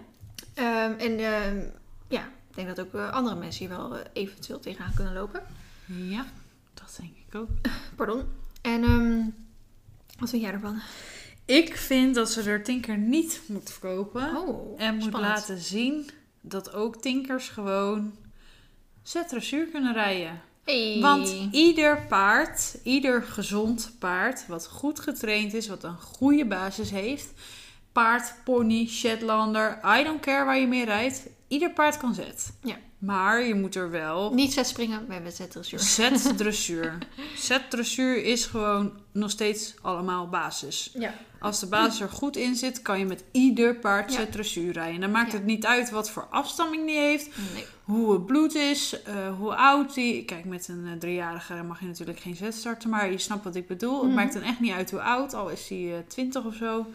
Ehm, en ehm, ja, ik denk dat ook andere mensen hier wel eventueel tegenaan kunnen lopen. Ja, dat denk ik ook. Pardon. En ehm, wat vind jij ervan? Ik vind dat ze er Tinker niet moet verkopen. Oh, en moet spannend. laten zien dat ook Tinkers gewoon zet dressuur kunnen rijden. Hey. Want ieder paard, ieder gezond paard, wat goed getraind is, wat een goede basis heeft, paard, pony, Shetlander, I don't care waar je mee rijdt, ieder paard kan zet. Ja. Maar je moet er wel Niet zet springen, we hebben zet dressuur. zet dressuur. Zet dressuur is gewoon nog steeds allemaal basis. Ja. Als de basis er goed in zit, kan je met ieder paard Ja. dressuur rijden. Dan maakt Ja. het niet uit wat voor afstamming die heeft Nee. hoe het bloed is, eh, hoe oud die. Kijk, met een eh, driejarige mag je natuurlijk geen zet starten, maar je snapt wat ik bedoel. Mhm. Het maakt dan echt niet uit hoe oud, al is hij eh 20 of zo.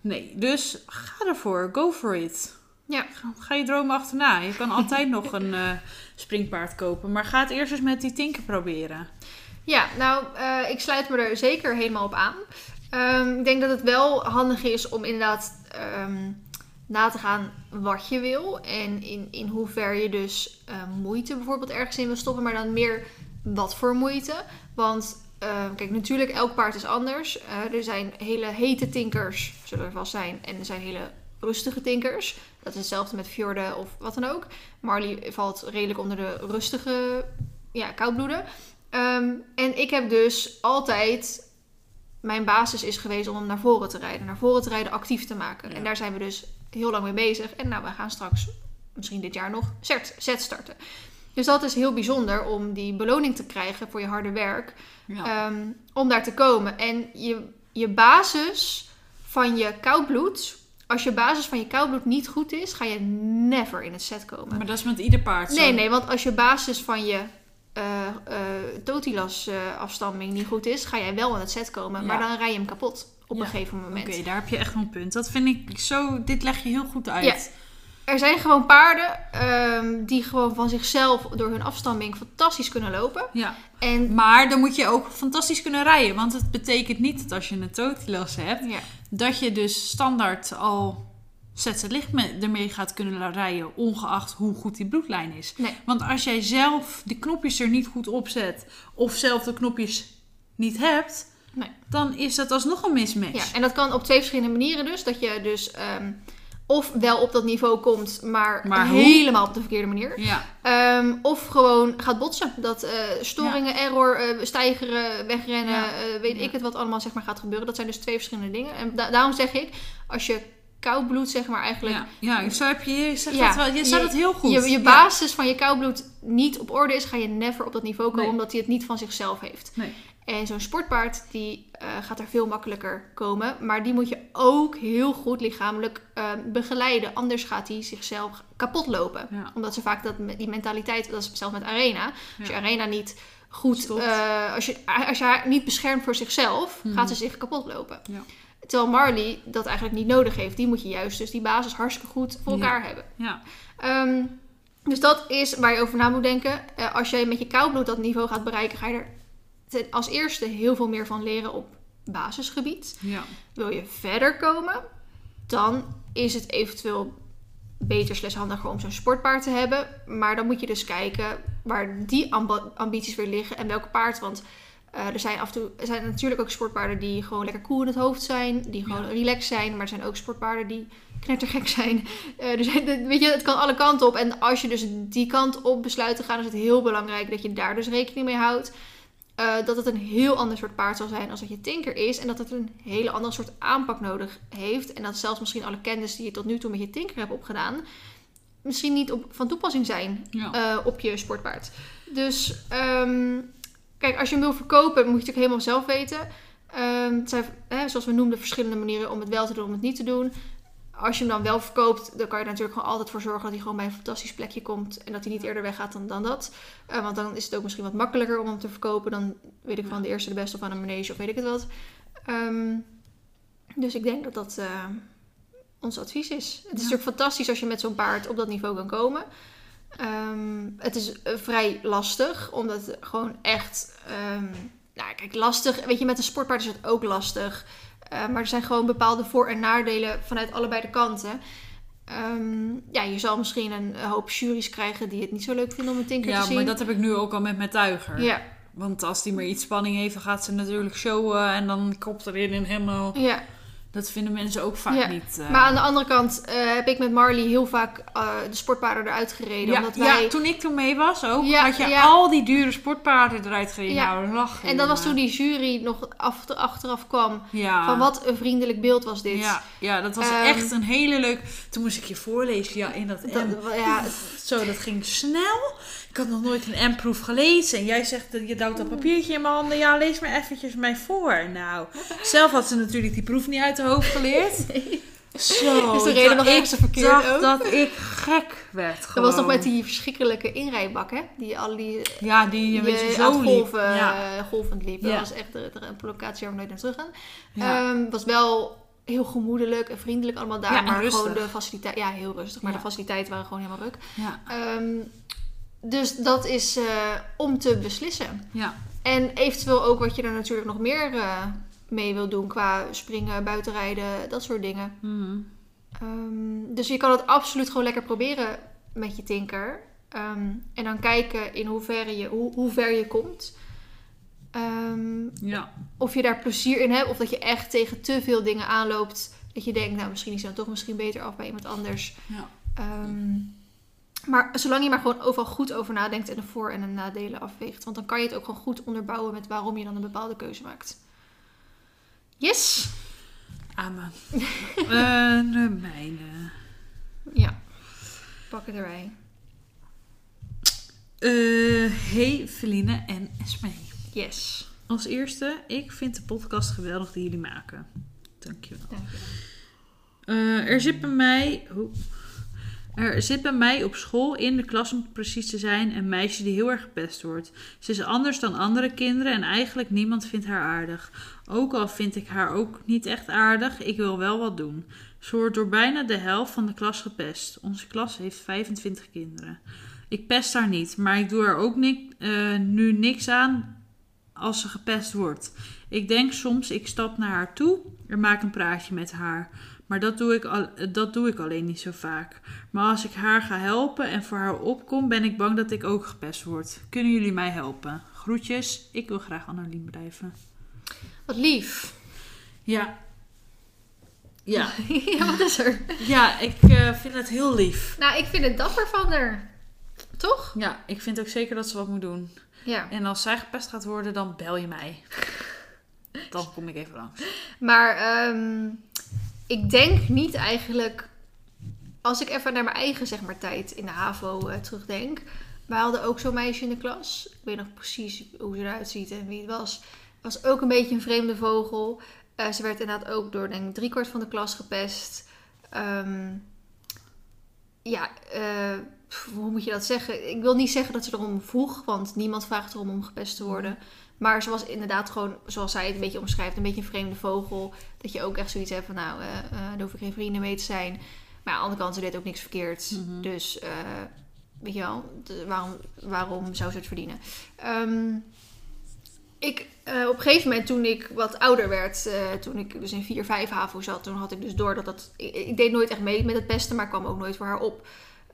Nee, dus ga ervoor, go for it. Ja. Ga, je dromen achterna. Je kan altijd nog een springpaard kopen, maar ga het eerst eens met die tinker proberen. Ja, nou, ik sluit me er zeker helemaal op aan. Ehm, ik denk dat het wel handig is om inderdaad ehm, na te gaan wat je wil. En in, in hoever je dus eh, moeite bijvoorbeeld ergens in wil stoppen. Maar dan meer wat voor moeite. Want kijk, natuurlijk, elk paard is anders. Eh, er zijn hele hete tinkers, zullen er vast zijn. En er zijn hele rustige tinkers. Dat is hetzelfde met Fjorde of wat dan ook. Marley valt redelijk onder de rustige ja, koudbloeden. Ehm, en ik heb dus altijd. Mijn basis is geweest om hem naar voren te rijden. Naar voren te rijden, actief te maken. Ja. En daar zijn we dus heel lang mee bezig. En nou, we gaan straks, misschien dit jaar nog, set, set starten. Dus dat is heel bijzonder om die beloning te krijgen voor je harde werk. Ja. Ehm, om daar te komen. En je, je basis van je koudbloed. Als je basis van je koudbloed niet goed is, ga je never in het set komen. maar dat is met ieder paard zo. Nee, nee, want als je basis van je eh eh Totilas eh, afstamming niet goed is, ga jij wel in het set komen. Maar dan rij je hem kapot op Ja. een gegeven moment. Oké, daar heb je echt wel een punt. Dat vind ik zo, dit leg je heel goed uit. Ja. Er zijn gewoon paarden ehm, die gewoon van zichzelf door hun afstamming fantastisch kunnen lopen. ja. En Maar dan moet je ook fantastisch kunnen rijden. Want het betekent niet dat als je een totilas hebt, ja, dat je dus standaard al zet licht me- ermee gaat kunnen rijden, ongeacht hoe goed die bloedlijn is. Nee. Want als jij zelf de knopjes er niet goed op zet, of zelf de knopjes niet hebt, Nee. dan is dat alsnog een mismatch. ja, en dat kan op twee verschillende manieren dus. Dat je dus ehm, of wel op dat niveau komt, maar, helemaal op de verkeerde manier. Ja, Ehm, of gewoon gaat botsen. Dat eh, storingen, error, eh, stijgeren, wegrennen, Ja. eh, weet ik het wat allemaal zeg maar, gaat gebeuren. Dat zijn dus twee verschillende dingen. En da- daarom zeg ik, als je koudbloed zeg maar eigenlijk... ja, ja, zo heb je, je zegt Ja, dat wel, je je- het heel goed. Je, je Ja. basis van je koudbloed niet op orde is, ga je never op dat niveau komen, Nee. omdat hij het niet van zichzelf heeft. Nee. En zo'n sportpaard, die eh, gaat er veel makkelijker komen. Maar die moet je ook heel goed lichamelijk eh, begeleiden. Anders gaat hij zichzelf kapot lopen. Ja. Omdat ze vaak dat, die mentaliteit, dat is zelfs met arena. Als je arena niet goed, eh, als, je, als je haar niet beschermt voor zichzelf, Mhm. gaat ze zich kapot lopen. Ja. Terwijl Marley dat eigenlijk niet nodig heeft. Die moet je juist dus die basis hartstikke goed voor Ja. elkaar hebben. Ja. Ehm, dus dat is waar je over na moet denken. Eh, als jij met je koudbloed dat niveau gaat bereiken, ga je er als eerste heel veel meer van leren op basisgebied. Ja. Wil je verder komen, dan is het eventueel beter slash handiger om zo'n sportpaard te hebben. Maar dan moet je dus kijken waar die ambities weer liggen en welk paard. Want eh, er zijn af en toe er zijn natuurlijk ook sportpaarden die gewoon lekker cool in het hoofd zijn, die gewoon Ja. relaxed zijn. Maar er zijn ook sportpaarden die knettergek zijn. Zijn weet je, het kan alle kanten op. En als je dus die kant op besluit te gaan, is het heel belangrijk dat je daar dus rekening mee houdt. Eh, dat het een heel ander soort paard zal zijn als dat je tinker is. En dat het een hele andere soort aanpak nodig heeft. En dat zelfs misschien alle kennis die je tot nu toe met je tinker hebt opgedaan... misschien niet op, van toepassing zijn Ja. op je sportpaard. Dus ehm, kijk, als je hem wil verkopen, moet je het natuurlijk helemaal zelf weten. Ehm, het zijn, hè, zoals we noemden, verschillende manieren om het wel te doen, om het niet te doen. Als je hem dan wel verkoopt, dan kan je er natuurlijk gewoon altijd voor zorgen dat hij gewoon bij een fantastisch plekje komt. En dat hij niet eerder weggaat dan, dan dat. Eh, want dan is het ook misschien wat makkelijker om hem te verkopen dan, weet ik van, de eerste de beste of aan een manege of weet ik het wat. Ehm, dus ik denk dat dat eh, ons advies is. Het is Ja. natuurlijk fantastisch als je met zo'n paard op dat niveau kan komen. Ehm, het is eh, vrij lastig, omdat het gewoon echt... ehm, nou, kijk, lastig. Weet je, met een sportpaard is het ook lastig. Eh, maar er zijn gewoon bepaalde voor- en nadelen vanuit allebei de kanten. Ehm, ja, je zal misschien een hoop juries krijgen die het niet zo leuk vinden om een tinker te ja, zien. maar dat heb ik nu ook al met mijn tuiger. Ja, Want als die maar iets spanning heeft, dan gaat ze natuurlijk showen en dan kopt erin en helemaal... ja, Dat vinden mensen ook vaak Ja, niet. eh, Maar aan de andere kant eh, heb ik met Marley heel vaak eh, de sportpaarden eruit gereden. ja, omdat wij... ja, toen ik toen mee was ook, Ja, had je al die dure sportpaarden eruit gereden. Ja. Nou, lachen. En dat was toen die jury nog af, achteraf kwam. Van wat een vriendelijk beeld was dit. Ja, ja, dat was Ehm, echt een hele leuk. Toen moest ik je voorlezen, ja, in dat M. Ja, Zo, dat ging snel. Ik had nog nooit een M-proef gelezen. En jij zegt, dat je duwt dat papiertje in mijn handen. Ja, lees maar eventjes mij voor. Nou, zelf had ze natuurlijk die proef niet uit de hoofd geleerd. Zo. Is de reden dat nog ik ergens verkeerd dacht ook? dat ik gek werd dat gewoon. was nog met die verschrikkelijke inrijbak, hè? Die al die Ja, die een beetje je zo golven, Ja. eh, golvend liep. Ja. Dat was echt een locatie waar we nooit naar terug gaan. Ja. Ehm, was wel heel gemoedelijk en vriendelijk allemaal daar. Maar rustig. gewoon de faciliteit... Ja, heel rustig. Maar de faciliteiten waren gewoon helemaal ruk. ja. Ehm, dus dat is eh, om te beslissen. ja. En eventueel ook wat je er natuurlijk nog meer eh, mee wil doen. Qua springen, buitenrijden, dat soort dingen. Mhm. Ehm, dus je kan het absoluut gewoon lekker proberen met je tinker. Ehm, en dan kijken in hoeverre je, hoe, hoe ver je komt. Ehm, ja. of je daar plezier in hebt. Of dat je echt tegen te veel dingen aanloopt. Dat je denkt, nou misschien is het dan toch misschien beter af bij iemand anders. Ja. Maar zolang je maar gewoon overal goed over nadenkt en de voor- en de nadelen afweegt. Want dan kan je het ook gewoon goed onderbouwen met waarom je dan een bepaalde keuze maakt. Yes? Amen. Eh, de mijne. Ja. Pak het erbij. Eh, hey, Feline en Esmee. Yes. Als eerste, ik vind de podcast geweldig die jullie maken. Dankjewel. Dank je. Eh, er zit bij mij... Oeh. Er zit bij mij op school in de klas om precies te zijn een meisje die heel erg gepest wordt. Ze is anders dan andere kinderen en eigenlijk niemand vindt haar aardig. Ook al vind ik haar ook niet echt aardig, ik wil wel wat doen. Ze wordt door bijna de helft van de klas gepest. Onze klas heeft 25 kinderen. Ik pest haar niet, maar ik doe er ook eh, nu niks aan als ze gepest wordt. Ik denk soms, ik stap naar haar toe en maak een praatje met haar. Maar dat doe, ik al, dat doe ik alleen niet zo vaak. Maar als ik haar ga helpen en voor haar opkom, ben ik bang dat ik ook gepest word. Kunnen jullie mij helpen? Groetjes, ik wil graag anoniem blijven. Wat lief. Ja. Ja, ja, wat is er? ja ik eh, vind het heel lief. Nou, ik vind het dapper van haar. Toch? Ja, ik vind ook zeker dat ze wat moet doen. Ja. En als zij gepest gaat worden, dan bel je mij. Dan kom ik even langs. Maar ehm, ik denk niet eigenlijk... Als ik even naar mijn eigen zeg maar, tijd in de HAVO eh, terugdenk. Wij hadden ook zo'n meisje in de klas. Ik weet nog precies hoe ze eruit ziet en wie het was. Was ook een beetje een vreemde vogel. Eh, ze werd inderdaad ook door denk ik driekwart van de klas gepest. Ehm, ja, eh, hoe moet je dat zeggen? Ik wil niet zeggen dat ze erom vroeg, want niemand vraagt erom om gepest te worden. Maar ze was inderdaad gewoon, zoals zij het een beetje omschrijft, een beetje een vreemde vogel. Dat je ook echt zoiets hebt van, nou, eh eh, daar hoef ik geen vrienden mee te zijn. Maar aan de andere kant, ze deed ook niks verkeerd. Mhm. Dus, eh, weet je wel, de- waarom, waarom zou ze het verdienen? Ehm, ik, op een gegeven moment, toen ik wat ouder werd, toen ik dus in 4, 5 HAVO zat, toen had ik dus door dat dat... Ik, ik deed nooit echt mee met het pesten, maar kwam ook nooit voor haar op.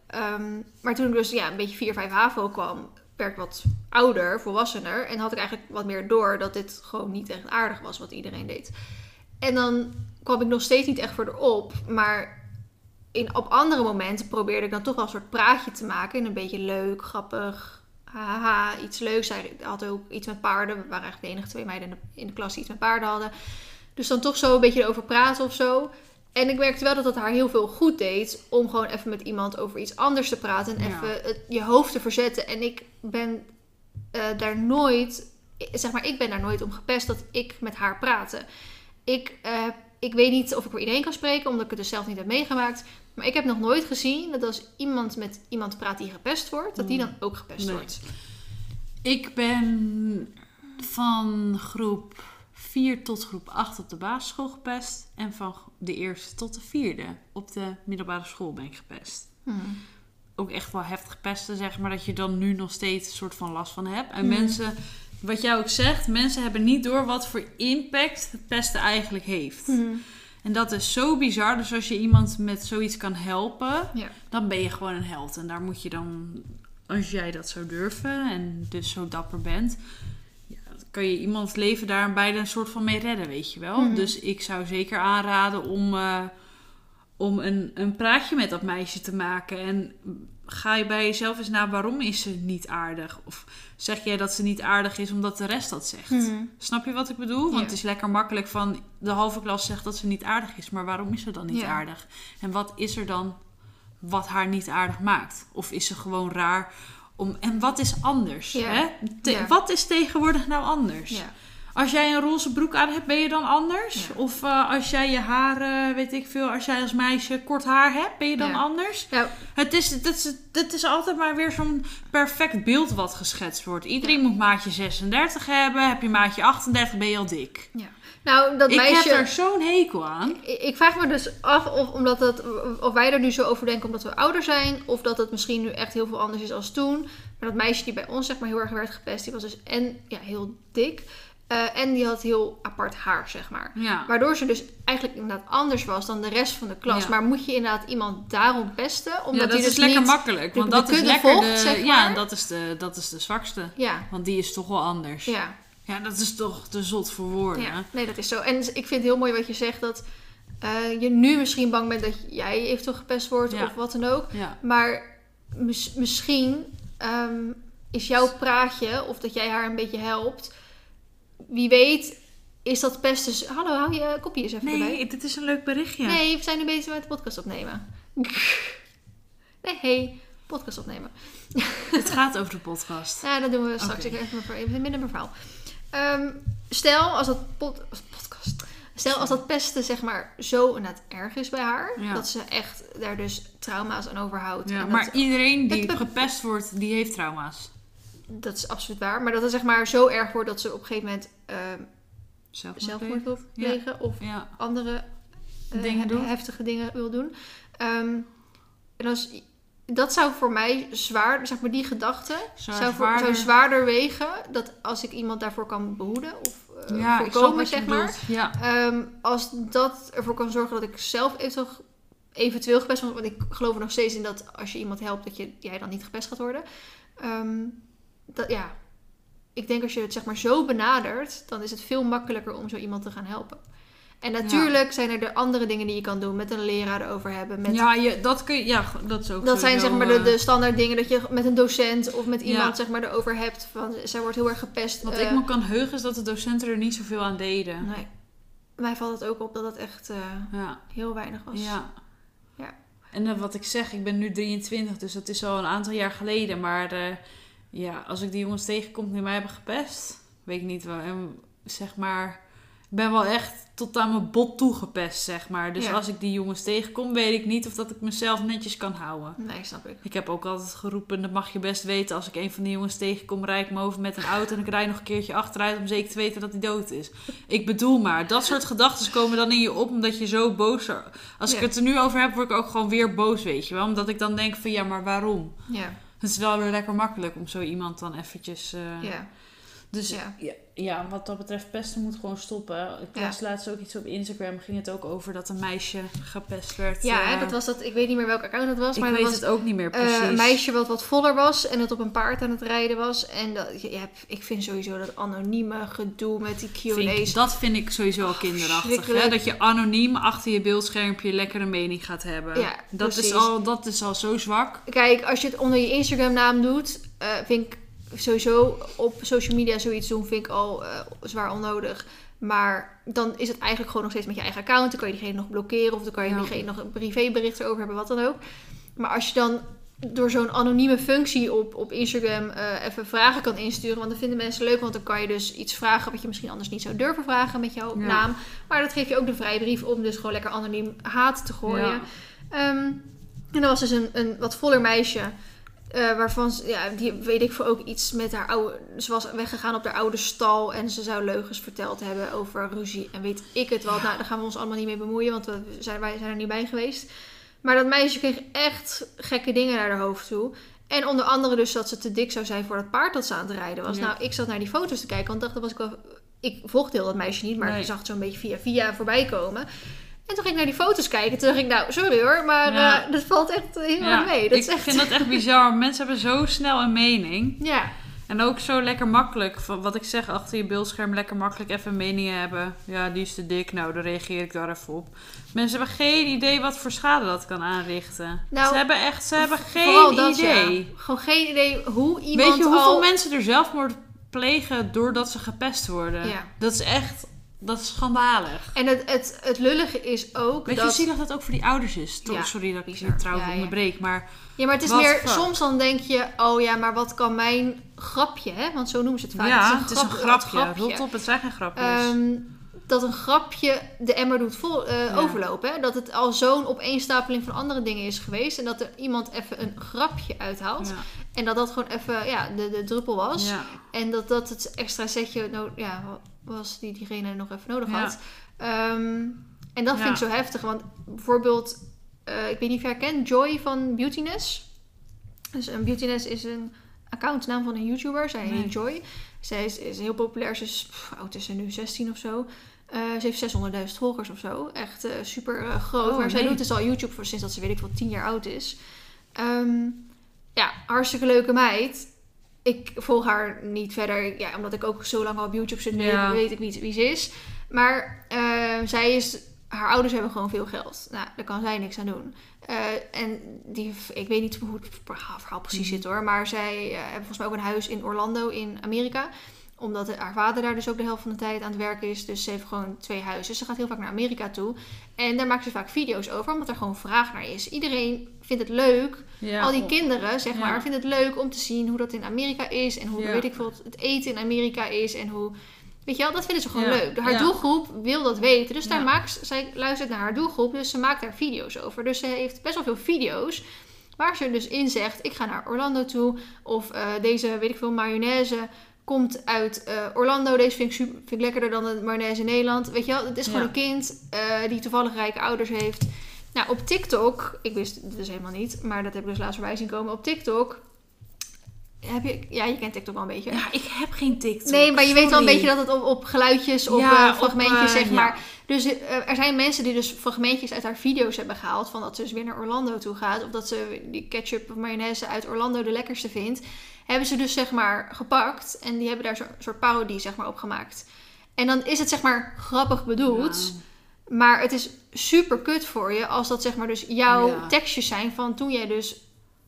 Ehm, maar toen ik dus ja, een beetje 4, 5 HAVO kwam, werd wat ouder, volwassener. En had ik eigenlijk wat meer door dat dit gewoon niet echt aardig was wat iedereen deed. En dan kwam ik nog steeds niet echt voor erop. Maar in, op andere momenten probeerde ik dan toch wel een soort praatje te maken. En een beetje leuk, grappig, haha, iets leuks. Zij had ook iets met paarden. We waren eigenlijk de enige twee meiden in de, in de klas die iets met paarden hadden. Dus dan toch zo een beetje erover praten of zo. En ik merkte wel dat het haar heel veel goed deed om gewoon even met iemand over iets anders te praten en Ja. even het, je hoofd te verzetten. En ik ben eh, daar nooit, zeg maar, ik ben daar nooit om gepest dat ik met haar praatte. Ik, eh, ik weet niet of ik voor iedereen kan spreken, omdat ik het dus zelf niet heb meegemaakt. Maar ik heb nog nooit gezien dat als iemand met iemand praat die gepest wordt, dat die dan ook gepest Nee. wordt. Ik ben van groep 4 tot groep 8 op de basisschool gepest. En van de eerste tot de vierde op de middelbare school ben ik gepest. Hmm. Ook echt wel heftig pesten, zeg maar. Dat je dan nu nog steeds een soort van last van hebt. En Hmm. mensen, wat jij ook zegt, mensen hebben niet door wat voor impact het pesten eigenlijk heeft. Hmm. En dat is zo bizar. Dus als je iemand met zoiets kan helpen, Ja. dan ben je gewoon een held. En daar moet je dan, als jij dat zou durven en dus zo dapper bent, kan je iemands leven daar bijna een soort van mee redden, weet je wel. Mhm. Dus ik zou zeker aanraden om, eh, om een, een praatje met dat meisje te maken. En ga je bij jezelf eens na, waarom is ze niet aardig? Of zeg jij dat ze niet aardig is omdat de rest dat zegt? Mhm. Snap je wat ik bedoel? Want Ja. het is lekker makkelijk van de halve klas zegt dat ze niet aardig is. Maar waarom is ze dan niet Ja. aardig? En wat is er dan wat haar niet aardig maakt? Of is ze gewoon raar? Om, en wat is anders? Ja. Hè? Te- Ja. Wat is tegenwoordig nou anders? Ja. Als jij een roze broek aan hebt, ben je dan anders? Ja. Of eh, als jij je haren, weet ik veel, als jij als meisje kort haar hebt, ben je dan Ja. anders? Het is, het, is, het is altijd maar weer zo'n perfect beeld wat geschetst wordt. Iedereen moet maatje 36 hebben. Heb je maatje 38, ben je al dik. Nou, dat Ik meisje... heb er zozo'n hekel aan. Ik ik vraag me dus af of, omdat het, of wij er nu zo over denken omdat we ouder zijn. Of dat het misschien nu echt heel veel anders is als toen. Maar dat meisje die bij ons zeg maar heel erg werd gepest. Die was dus en ja, heel dik. eh, en die had heel apart haar zeg maar. Ja. Waardoor ze dus eigenlijk inderdaad anders was dan de rest van de klas. Ja. Maar moet je inderdaad iemand daarom pesten? Omdat ja, dat die dus is lekker niet... makkelijk. Want de dat is lekker volgt, de... zeg Ja, dat is, de, dat is de zwakste. Ja, Want die is toch wel anders. ja. Ja, dat is toch te zot voor woorden. Ja, nee, dat is zo. En ik vind het heel mooi wat je zegt dat eh, je nu misschien bang bent dat jij eventueel gepest wordt Ja. of wat dan ook. Ja. Maar mis- misschien ehm, is jouw praatje of dat jij haar een beetje helpt. Wie weet is dat pesten. s- Hallo, hou je kopje eens even erbij. Nee, dit is een leuk berichtje. Nee, we zijn nu bezig met de podcast opnemen. Nee, hey, podcast opnemen. Het gaat over de podcast. Ja, dat doen we straks. Ik even even midden mijn verhaal. Ehm, stel als dat pod- als podcast. Stel als dat pesten zeg maar zo inderdaad erg is bij haar. Ja. Dat ze echt daar dus trauma's aan overhoudt. Ja, en maar iedereen die gepest wordt, die heeft trauma's. dat is absoluut waar. Maar dat het zeg maar zo erg wordt dat ze op een gegeven moment ehm, Zelfmoord zelfmoord wil Ja. plegen. Of andere eh, Dingen doen. heftige dingen wil doen. Ehm, en als, dat zou voor mij zwaar, zeg maar die gedachte, zou, voor, zwaarder. zou zwaarder wegen. Dat als ik iemand daarvoor kan behoeden of eh, ja voorkomen, zeg maar. Ja. Ehm, als dat ervoor kan zorgen dat ik zelf eventueel, eventueel gepest word. Want ik geloof er nog steeds in dat als je iemand helpt, dat je, jij dan niet gepest gaat worden. Ehm, dat, ja, ik denk als je het zeg maar zo benadert, dan is het veel makkelijker om zo iemand te gaan helpen. En natuurlijk zijn er de andere dingen die je kan doen. Met een leraar erover hebben. Met, ja, je, dat kun je, ja, dat is ook dat zijn zeg maar de, eh, de standaard dingen dat je met een docent of met iemand Ja. zeg maar erover hebt. Van, zij wordt heel erg gepest. Wat eh, ik me kan heugen is dat de docenten er niet zoveel aan deden. Nee. Mij valt het ook op dat het echt eh, Ja. heel weinig was. Ja. Ja. En wat ik zeg, ik ben nu 23, dus dat is al een aantal jaar geleden. Maar eh, ja, als ik die jongens tegenkom die mij hebben gepest, weet ik niet wel. En zeg maar, ik ben wel echt tot aan mijn bot toegepest, zeg maar. Dus Ja. als ik die jongens tegenkom, weet ik niet of dat ik mezelf netjes kan houden. Nee, snap ik. Ik heb ook altijd geroepen, dat mag je best weten. Als ik een van die jongens tegenkom, rijd ik me over met een auto en ik rijd nog een keertje achteruit om zeker te weten dat hij dood is. Ik bedoel maar, dat soort gedachten komen dan in je op omdat je zo boos... Als ik het er nu over heb, word ik ook gewoon weer boos, weet je wel. Omdat ik dan denk van, ja, maar waarom? Ja, Het is wel weer lekker makkelijk om zo iemand dan eventjes... eh, ja. Dus Ja. ja. Ja, wat dat betreft, pesten moet gewoon stoppen. Ik Ja. las laatst ook iets op Instagram, ging het ook over dat een meisje gepest werd. Ja, eh, hè, dat was dat. Ik weet niet meer welk account dat was, Ik maar weet dat was het ook niet meer eh, precies. een meisje wat wat voller was en het op een paard aan het rijden was. En dat, je, hebt, ik vind sowieso dat anonieme gedoe met die Q&A's. ik- dat vind ik sowieso al Oh, kinderachtig. Hè? Dat je anoniem achter je beeldschermpje lekker een mening gaat hebben. Ja, dat, is al, dat is al zo zwak. Kijk, als je het onder je Instagram naam doet, eh, vind ik sowieso op social media zoiets doen, vind ik al eh, zwaar onnodig. Maar dan is het eigenlijk gewoon nog steeds met je eigen account. Dan kan je diegene nog blokkeren of dan kan je Ja. diegene nog een privébericht erover hebben, wat dan ook. Maar als je dan door zo'n anonieme functie op, op Instagram eh, even vragen kan insturen. Want dat vinden mensen leuk, want dan kan je dus iets vragen wat je misschien anders niet zou durven vragen met jouw Ja. naam. Maar dat geeft je ook de vrijbrief om dus gewoon lekker anoniem haat te gooien. Ja. Ehm, en er was dus een, een wat voller meisje. Eh, waarvan ze, ja, die weet ik voor ook iets met haar oude. Ze was weggegaan op haar oude stal. En ze zou leugens verteld hebben over ruzie. En weet ik het wel. Nou, daar gaan we ons allemaal niet mee bemoeien. Want we zijn, wij zijn er niet bij geweest. Maar dat meisje kreeg echt gekke dingen naar haar hoofd toe. En onder andere dus dat ze te dik zou zijn voor dat paard dat ze aan het rijden was. Ja. Nou, ik zat naar die foto's te kijken. Want dacht, dat was ik wel. Ik volgde heel dat meisje niet, maar Nee. ik zag het zo'n beetje via via voorbij komen. En toen ging ik naar die foto's kijken. Toen dacht ik, nou, sorry hoor, maar Ja. eh, dat valt echt heel Ja, mee. Dat ik is echt... vind dat echt bizar. Mensen hebben zo snel een mening. Ja, En ook zo lekker makkelijk. Van wat ik zeg, achter je beeldscherm lekker makkelijk even meningen hebben. Ja, die is te dik. Nou, dan reageer ik daar even op. Mensen hebben geen idee wat voor schade dat kan aanrichten. Nou, ze hebben echt, ze hebben geen dat, idee. ja. Gewoon geen idee hoe iemand Weet je hoeveel al... mensen er zelfmoord plegen doordat ze gepest worden? Ja. Dat is echt, dat is schandalig. En het, het, het lullige is ook Weet je dat... zielig dat ook voor die ouders is? Ja, Sorry dat ik je trouwens Ja, ja. onderbreek, maar Ja, maar het is meer... fuck? Soms dan denk je... Oh ja, maar wat kan mijn grapje, hè? Want zo noemen ze het vaak. ja, het is een grap- grapje. Rot op, het zijn geen grapjes. Ehm, dat een grapje de emmer doet vol, eh, Ja. overlopen. Hè? Dat het al zo'n opeenstapeling van andere dingen is geweest. En dat er iemand even een grapje uithaalt. ja. En dat dat gewoon even ja, de, de druppel was. Ja. En dat dat het extra setje no ja, was die diegene nog even nodig had. Ehm, en dat vind ik zo heftig. Want bijvoorbeeld, eh, ik weet niet of haar kent, Joy van Beautyness. Dus een Beautyness is een accountnaam van een YouTuber. Zij Nee. heet Joy. Zij is, is heel populair. Ze is, pff, oud is ze nu, 16 of zo. Eh, ze heeft 600.000 volgers of zo. Echt eh, super eh, groot. Oh, maar zij doet dus al YouTube voor sinds dat ze weet ik wel 10 jaar oud is. Ehm, ja, hartstikke leuke meid. Ik volg haar niet verder, ja, omdat ik ook zo lang al op YouTube zit, Ja. weet ik niet wie ze is. Maar zij is, haar ouders hebben gewoon veel geld. Nou, daar kan zij niks aan doen. En die, ik weet niet hoe het verhaal, precies Mhm. zit hoor, maar zij hebben volgens mij ook een huis in Orlando in Amerika omdat haar vader daar dus ook de helft van de tijd aan het werken is. Dus ze heeft gewoon twee huizen. Ze gaat heel vaak naar Amerika toe. En daar maakt ze vaak video's over, omdat er gewoon vraag naar is. Iedereen vindt het leuk Ja, al die kinderen, zeg Ja. maar, vinden het leuk om te zien hoe dat in Amerika is. En hoe, Ja. weet ik veel, het eten in Amerika is. En hoe, weet je wel, dat vinden ze gewoon leuk. Haar doelgroep wil dat weten. Dus daar maakt, zij luistert naar haar doelgroep. Dus ze maakt daar video's over. Dus ze heeft best wel veel video's. Waar ze dus in zegt, ik ga naar Orlando toe. Of eh, deze, weet ik veel, mayonaise komt uit eh, Orlando. Deze vind ik, super, vind ik lekkerder dan de mayonaise in Nederland. Weet je wel, het is gewoon Ja. een kind eh, die toevallig rijke ouders heeft. Nou, op TikTok, ik wist het dus helemaal niet, maar dat heb ik dus laatst voorbij zien komen. Op TikTok heb je, ja, je kent TikTok wel een beetje. Ja, ik heb geen TikTok. Nee, maar je weet wel een beetje dat het op, op geluidjes, op Ja, eh, fragmentjes, op, eh, zeg ja. maar. Dus eh, er zijn mensen die dus fragmentjes uit haar video's hebben gehaald. Van dat ze dus weer naar Orlando toe gaat. Of dat ze die ketchup of mayonaise uit Orlando de lekkerste vindt. Hebben ze dus zeg maar gepakt. En die hebben daar zo'n soort parodie zeg maar op gemaakt. En dan is het zeg maar grappig bedoeld. Maar het is super kut voor je als dat zeg maar dus jouw tekstjes zijn van toen jij dus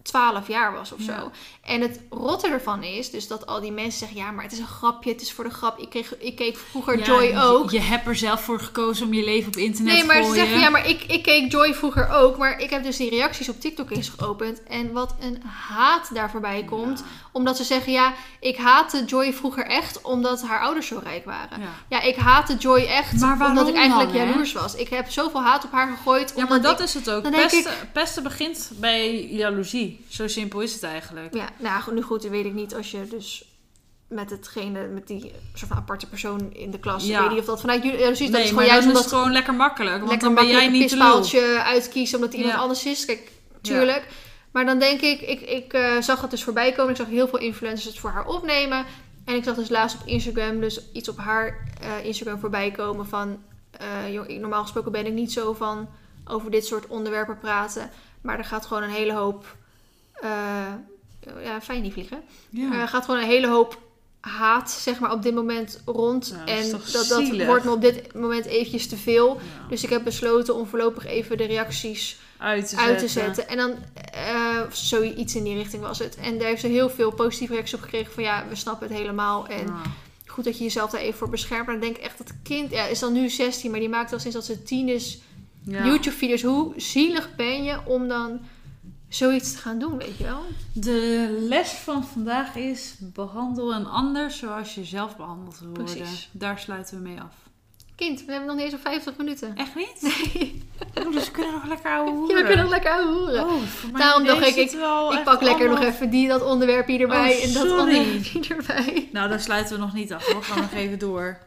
12 jaar was of zo. Ja. En het rotte ervan is dus dat al die mensen zeggen... ja, maar het is een grapje, het is voor de grap. Ik, kreeg, ik keek vroeger Ja, Joy ook. Je, hebt er zelf voor gekozen om je leven op internet Nee, te maar ze gooien. zeggen, ja, maar ik, ik keek Joy vroeger ook. Maar ik heb dus die reacties op TikTok eens geopend. En wat een haat daar voorbij komt. Ja. Omdat ze zeggen, ja, ik haatte Joy vroeger echt omdat haar ouders zo rijk waren. Ja. Ja, ik haatte Joy echt omdat ik eigenlijk dan, jaloers was. Ik heb zoveel haat op haar gegooid. Ja, maar dat ik- is het ook. Pesten, pesten begint bij jaloezie. Zo simpel is het eigenlijk. Ja, nou nu goed, dat weet ik niet als je dus met hetgene, met die soort van aparte persoon in de klas. Ja. Ik weet niet of dat vanuit jullie, ja, precies, dat nee, is maar gewoon juist is omdat het gewoon lekker makkelijk. Want lekker dan ben jij niet pispaaltje uitkiezen omdat iemand Ja. anders is. Kijk, tuurlijk. Maar dan denk ik, ik, ik eh, zag het dus voorbij komen. Ik zag heel veel influencers het voor haar opnemen. En ik zag dus laatst op Instagram dus iets op haar eh, Instagram voorbij komen van... eh, ik, normaal gesproken ben ik niet zo van over dit soort onderwerpen praten. Maar er gaat gewoon een hele hoop... eh, ja, fijn niet vliegen. Ja. Er gaat gewoon een hele hoop haat, zeg maar, op dit moment rond. En dat, dat wordt me op dit moment eventjes te veel. Ja. Dus ik heb besloten om voorlopig even de reacties uit te uit te zetten. En dan eh zoiets in die richting was het. En daar heeft ze heel veel positieve reacties op gekregen van ja, we snappen het helemaal. En Ja. goed dat je jezelf daar even voor beschermt. Maar dan denk ik echt dat het kind, ja, is dan nu 16, maar die maakt al sinds dat ze 10 is Ja. YouTube-video's. Hoe zielig ben je om dan zoiets te gaan doen, weet je wel? De les van vandaag is: behandel een ander zoals je zelf behandeld wil worden. Precies. Daar sluiten we mee af. Kind, we hebben nog niet eens op 50 minuten. Echt niet? Nee, Oh, dus we kunnen nog lekker ouwe hoeren. ja, we kunnen nog lekker horen. Oh, Daarom dacht ik, ik- Ik pak lekker nog even die, dat onderwerp hier erbij Oh, en dat onderwerp hier erbij. Nou, dan sluiten we nog niet af. We gaan nog even door.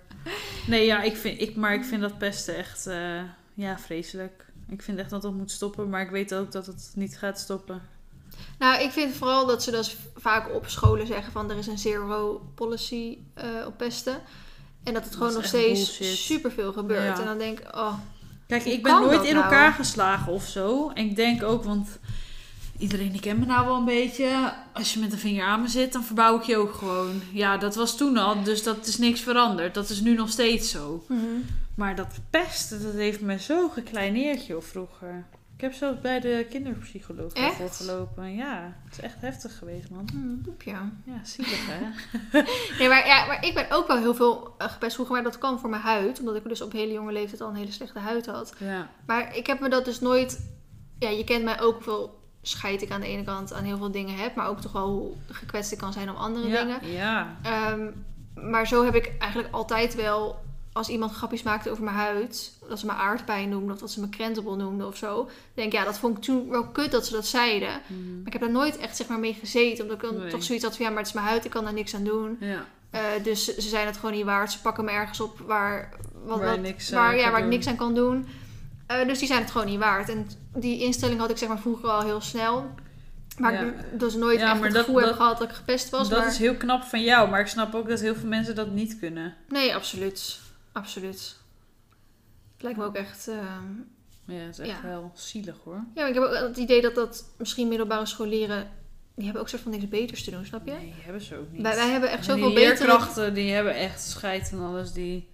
Nee, ja, ik vind, ik, maar ik vind dat pesten echt eh, ja, vreselijk. Ik vind echt dat dat moet stoppen, maar ik weet ook dat het niet gaat stoppen. Nou, ik vind vooral dat ze dus vaak op scholen zeggen van er is een zero policy eh, op pesten. En dat het Dat gewoon nog steeds bullshit. superveel gebeurt. Ja. En dan denk ik, oh, Kijk, ik ben nooit in nou? elkaar geslagen of zo. En ik denk ook, want iedereen die kent me nou wel een beetje. Als je met een vinger aan me zit, dan verbouw ik je ook gewoon. Ja, dat was toen al, dus dat is niks veranderd. Dat is nu nog steeds zo. Maar dat pesten, dat heeft me zo gekleineerd, joh, vroeger. Ik heb zelfs bij de kinderpsycholoog daarvoor gelopen. Ja, het is echt heftig geweest, man. Hm, poepje. Ja, zielig, hè? Nee, maar, ja, maar ik ben ook wel heel veel eh, gepest vroeger, maar dat kwam voor mijn huid. Omdat ik dus op hele jonge leeftijd al een hele slechte huid had. Ja. Maar ik heb me dat dus nooit... Ja, je kent mij ook wel scheid ik aan de ene kant aan heel veel dingen heb. Maar ook toch wel hoe gekwetst ik kan zijn om andere ja, dingen. Ja. Ehm, maar zo heb ik eigenlijk altijd wel... Als iemand grapjes maakte over mijn huid... Dat ze me aardpijn noemden of dat ze me krentenbol noemden of zo. denk ik, ja, dat vond ik toen wel kut dat ze dat zeiden. Mhm. Maar ik heb daar nooit echt zeg maar mee gezeten. Omdat ik dan Nee. toch zoiets had van... Ja, maar het is mijn huid, ik kan daar niks aan doen. Ja. Eh, dus ze zijn het gewoon niet waard. Ze pakken me ergens op waar, wat, Waar niks waar, ja, waar ik niks aan kan doen. Eh, dus die zijn het gewoon niet waard. En die instelling had ik zeg maar vroeger al heel snel. Maar Ja. ik dus nooit Ja, echt het dat- gevoel heb gehad dat ik gepest was. dat maar... is heel knap van jou, maar ik snap ook dat heel veel mensen dat niet kunnen. Nee, absoluut. Absoluut. Het lijkt me ook echt... ehm, Ja, het is echt Ja. wel zielig hoor. Ja, maar ik heb ook het idee dat dat misschien middelbare scholieren... Die hebben ook soort van niks beters te doen, snap je? Nee, hebben ze ook niet. Wij, wij hebben echt zoveel betere... leerkrachten, die hebben echt scheid en alles. Die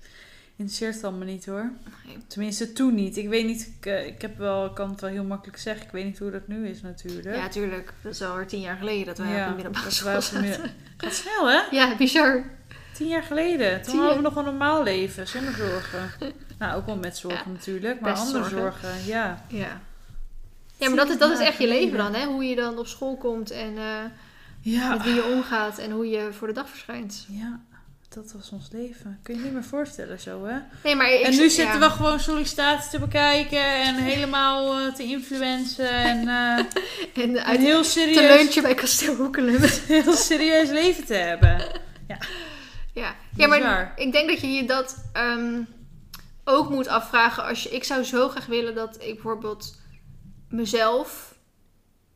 interesseert het allemaal niet hoor. Nee. Tenminste, toen niet. Ik weet niet, ik, eh, ik heb wel, ik kan het wel heel makkelijk zeggen. Ik weet niet hoe dat nu is natuurlijk. Ja, tuurlijk. Dat is alweer tien jaar geleden dat wij op de middelbare school zaten. Gaat snel hè? Ja, bizar. Tien jaar geleden. Toen Tien hadden we jaar. nog een normaal leven, zonder zorgen. nou, ook wel met zorgen natuurlijk, maar andere zorgen. zorgen. ja. Ja. Ja, maar dat is, dat is echt je leven dan, hè? Hoe je dan op school komt en eh, Ja. met wie je omgaat en hoe je voor de dag verschijnt. Ja, dat was ons leven. Kun je je niet meer voorstellen zo, hè? Nee, maar ik, en nu zitten we gewoon sollicitaties te bekijken en helemaal eh, te influencen en eh, en een uit heel te serieus, lunchen bij Kasteel Hoekelen. heel serieus leven te hebben. ja. Ja, maar Bizar. ik denk dat je je dat ehm, ook moet afvragen als je... Ik zou zo graag willen dat ik bijvoorbeeld mezelf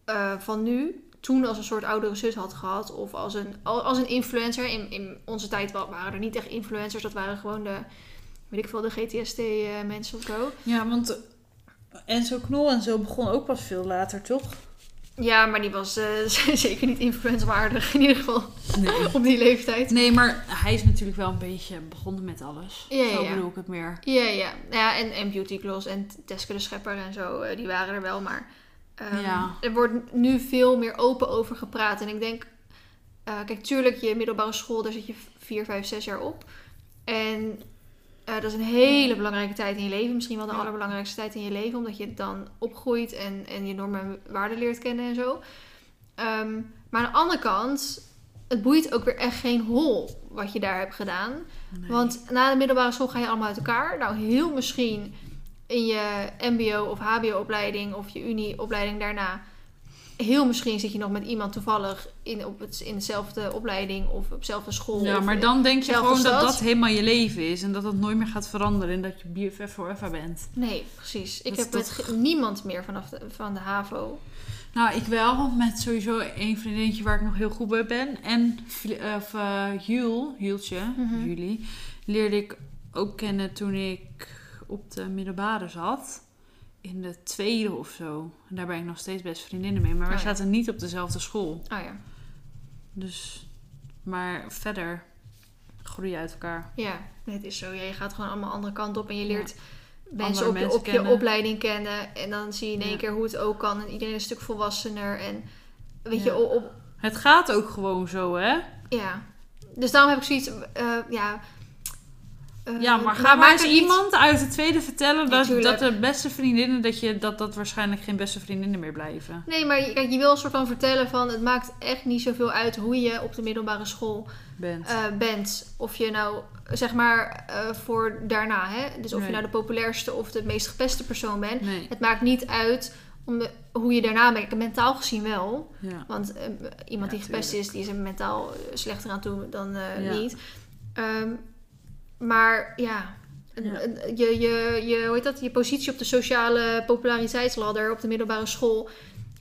eh, van nu toen als een soort oudere zus had gehad. Of als een, als een influencer. In, in onze tijd wa- waren er niet echt influencers. Dat waren gewoon de, weet ik veel, de GTSD-mensen of zo. Ja, want eh, Enzo Knol en zo begon ook pas veel later, toch? Ja, maar die was eh, zeker niet influencerwaardig. In ieder geval Nee. op die leeftijd. Nee, maar hij is natuurlijk wel een beetje begonnen met alles. Ja, zo ja. bedoel ik het meer. Ja, ja. ja en, en Beauty Gloss en Teske de Schepper en zo, eh, die waren er wel. Maar ehm, Ja. er wordt nu veel meer open over gepraat. En ik denk, eh, kijk, tuurlijk, je middelbare school, daar zit je vier, vijf, zes jaar op. En eh, dat is een hele belangrijke tijd in je leven. Misschien wel de Ja. allerbelangrijkste tijd in je leven. Omdat je dan opgroeit en, en je normen en waarden leert kennen en zo. Ehm, maar aan de andere kant, het boeit ook weer echt geen hol wat je daar hebt gedaan. Nee. Want na de middelbare school ga je allemaal uit elkaar. Nou, heel misschien in je MBO of HBO-opleiding of je Unie-opleiding daarna. Heel misschien zit je nog met iemand toevallig in, op het, in dezelfde opleiding of op dezelfde school. Ja, maar dan denk je gewoon dat stad. dat helemaal je leven is. En dat dat nooit meer gaat veranderen. En dat je BFF forever bent. Nee, precies. Ik Dat heb met niemand meer vanaf de, van de HAVO. Nou, ik wel. Met sowieso één vriendinnetje waar ik nog heel goed bij ben. En of, eh, Jul, Jultje, Mhm. Julie, leerde ik ook kennen toen ik op de middelbare zat. In de tweede of zo. En daar ben ik nog steeds best vriendinnen mee. Maar we Oh ja. zaten niet op dezelfde school. Oh ja. Dus, maar verder groei je uit elkaar. Ja, het is zo. Ja, je gaat gewoon allemaal andere kant op en je Ja. leert mensen Andere op, mensen op je opleiding kennen. En dan zie je in één Ja. keer hoe het ook kan. En iedereen is een stuk volwassener. En weet je, op, op, Het gaat ook gewoon zo, hè? Ja. Dus daarom heb ik zoiets, eh, ja. Eh, Ja, maar ga maar eens niet- iemand uit het tweede vertellen dat, dat de beste vriendinnen, dat, je, dat dat waarschijnlijk geen beste vriendinnen meer blijven. Nee, maar je- kijk, je wil een soort van vertellen van het maakt echt niet zoveel uit hoe je op de middelbare school Bent. eh, bent. Of je nou, zeg maar, eh, voor daarna, hè. Dus of Nee. je nou de populairste of de meest gepeste persoon bent. nee. Het maakt niet uit om de, hoe je daarna bent. Mentaal gezien wel. Ja. Want iemand Ja, die gepest tuurlijk. is, die is er mentaal slechter aan toe dan Ja. niet. Ehm, maar ja, een- Je, je, je, hoe heet dat? je positie op de sociale populariteitsladder op de middelbare school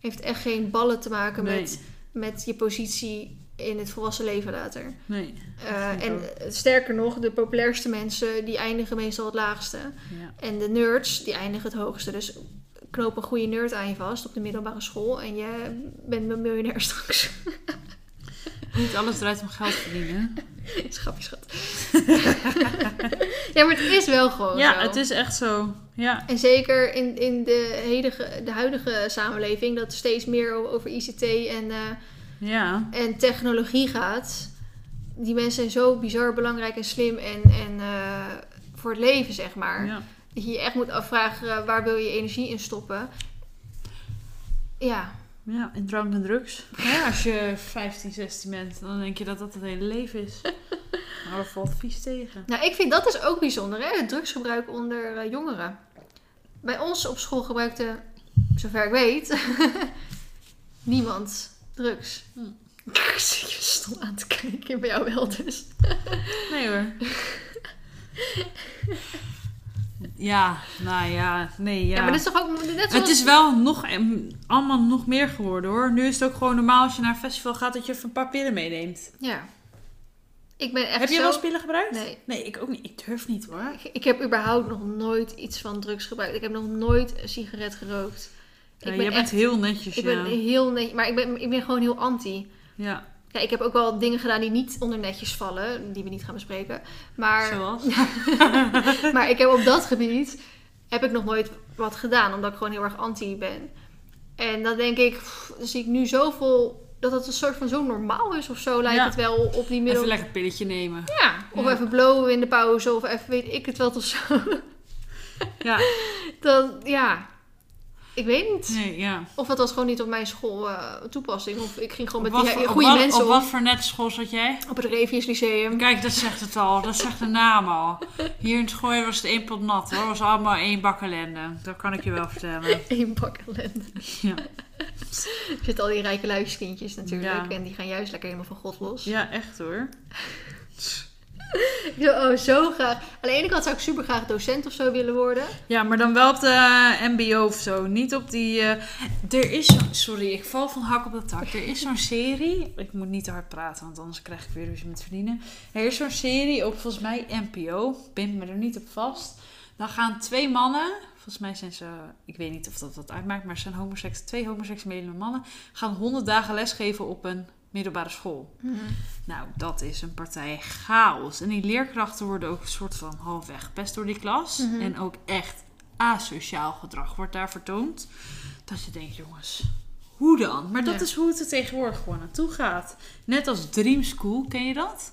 heeft echt geen ballen te maken Nee. met, met je positie in het volwassen leven later. Nee. Eh, en ook. eh, sterker nog, de populairste mensen die eindigen meestal het laagste. Ja. En de nerds die eindigen het hoogste. Dus knoop een goede nerd aan je vast op de middelbare school en je bent een miljonair straks. Niet alles draait om geld verdienen. Schapje schat. ja, maar het is wel gewoon Ja, zo. het is echt zo. Ja. En zeker in, in de, hedige, de huidige samenleving, dat er steeds meer over ICT en, eh, Ja. en technologie gaat. Die mensen zijn zo bizar belangrijk en slim en, en eh, voor het leven, zeg maar. ja. Dat je je echt moet afvragen, eh, waar wil je energie in stoppen? Ja, Ja, in drank en drugs. Ja, als je 15, 16 bent, dan denk je dat dat het hele leven is. Maar dat valt vies tegen. nou ik vind dat is ook bijzonder, hè? het drugsgebruik onder eh, jongeren. Bij ons op school gebruikte, zover ik weet, niemand drugs. Hm. Ik zit je stom aan te kijken, bij jou wel dus. Nee hoor. Ja, nou ja, nee ja. Ja, maar dat is toch ook net zoals... Het is wel nog, em, allemaal nog meer geworden hoor. Nu is het ook gewoon normaal als je naar een festival gaat dat je even een paar pillen meeneemt. Ja. Ik ben echt Heb je zo... wel eens pillen gebruikt? Nee. Nee, ik ook niet. Ik durf niet hoor. Ik, ik heb überhaupt nog nooit iets van drugs gebruikt. Ik heb nog nooit een sigaret gerookt. Ja, ik jij ben bent echt... heel netjes, Ik ja. ben heel netjes... Maar ik ben, ik ben gewoon heel anti. Ja, Ja, ik heb ook wel dingen gedaan die niet onder netjes vallen. Die we niet gaan bespreken. Maar, zoals? maar ik heb op dat gebied... Heb ik nog nooit wat gedaan. Omdat ik gewoon heel erg anti ben. En dan denk ik... pff, dan zie ik nu zoveel... Dat het een soort van zo normaal is of zo. Lijkt Ja. het wel op die middel... Even lekker een pilletje nemen. Ja, of Ja. even blowen in de pauze. Of even weet ik het wel of zo. Ja, Dan, ja... Ik weet niet. nee, ja. Of dat was gewoon niet op mijn school eh, toepassing. Of ik ging gewoon Op met die voor- goede op wat, mensen Op om. wat voor net school zat jij? Op het Revius Lyceum. Kijk, dat zegt het al. Dat zegt de naam al. Hier in het gooien was het één pot nat hoor. Het was allemaal één bak ellende. Dat kan ik je wel vertellen. Eén bak ellende. Ja, Er zitten al die rijke luiskindjes natuurlijk. Ja. En die gaan juist lekker helemaal van God los. ja echt hoor. Ik oh, zo graag... Aan de ene kant zou ik super graag docent of zo willen worden. Ja, maar dan wel op de MBO of zo. Niet op die. eh, Er is. Sorry, ik val van hak op de tak. Er is zo'n serie. Ik moet niet te hard praten, want anders krijg ik weer ruzie met verdienen. Er is zo'n serie op volgens mij NPO. Bind me er niet op vast. Dan gaan twee mannen. Volgens mij zijn ze. Ik weet niet of dat wat uitmaakt, maar ze zijn homoseks, twee homoseksuele mannen. Gaan 100 dagen lesgeven op een middelbare school. Nou, dat is een partij chaos. En die leerkrachten worden ook een soort van halfweg gepest door die klas. Mhm. En ook echt asociaal gedrag wordt daar vertoond. Dat je denkt, jongens, hoe dan? Maar dat Ja. is hoe het er tegenwoordig gewoon naartoe gaat. Net als Dream School, ken je dat?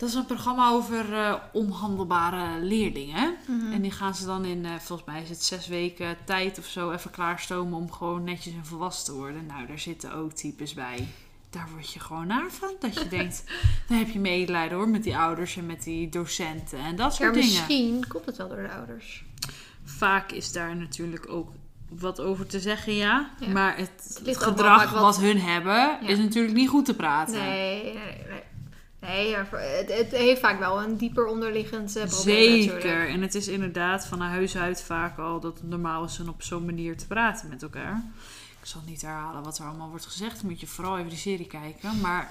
Dat is een programma over eh, onhandelbare leerlingen. Mhm. En die gaan ze dan in, eh, volgens mij is het zes weken tijd of zo, even klaarstomen om gewoon netjes en volwassen te worden. Nou, daar zitten ook types bij. Daar word je gewoon naar van. Dat je denkt, dan heb je medelijden hoor met die ouders en met die docenten en dat Ja, soort dingen. misschien komt het wel door de ouders. Vaak is daar natuurlijk ook wat over te zeggen, ja. Ja. Maar het, gedrag wat- wat hun hebben Ja. is natuurlijk niet goed te praten. Nee, nee, nee. Nee, het, het heeft vaak wel een dieper onderliggend eh, probleem natuurlijk. Zeker. En het is inderdaad van huis uit vaak al dat het normaal is om op zo'n manier te praten met elkaar. Ik zal niet herhalen wat er allemaal wordt gezegd. Moet je vooral even die serie kijken. Maar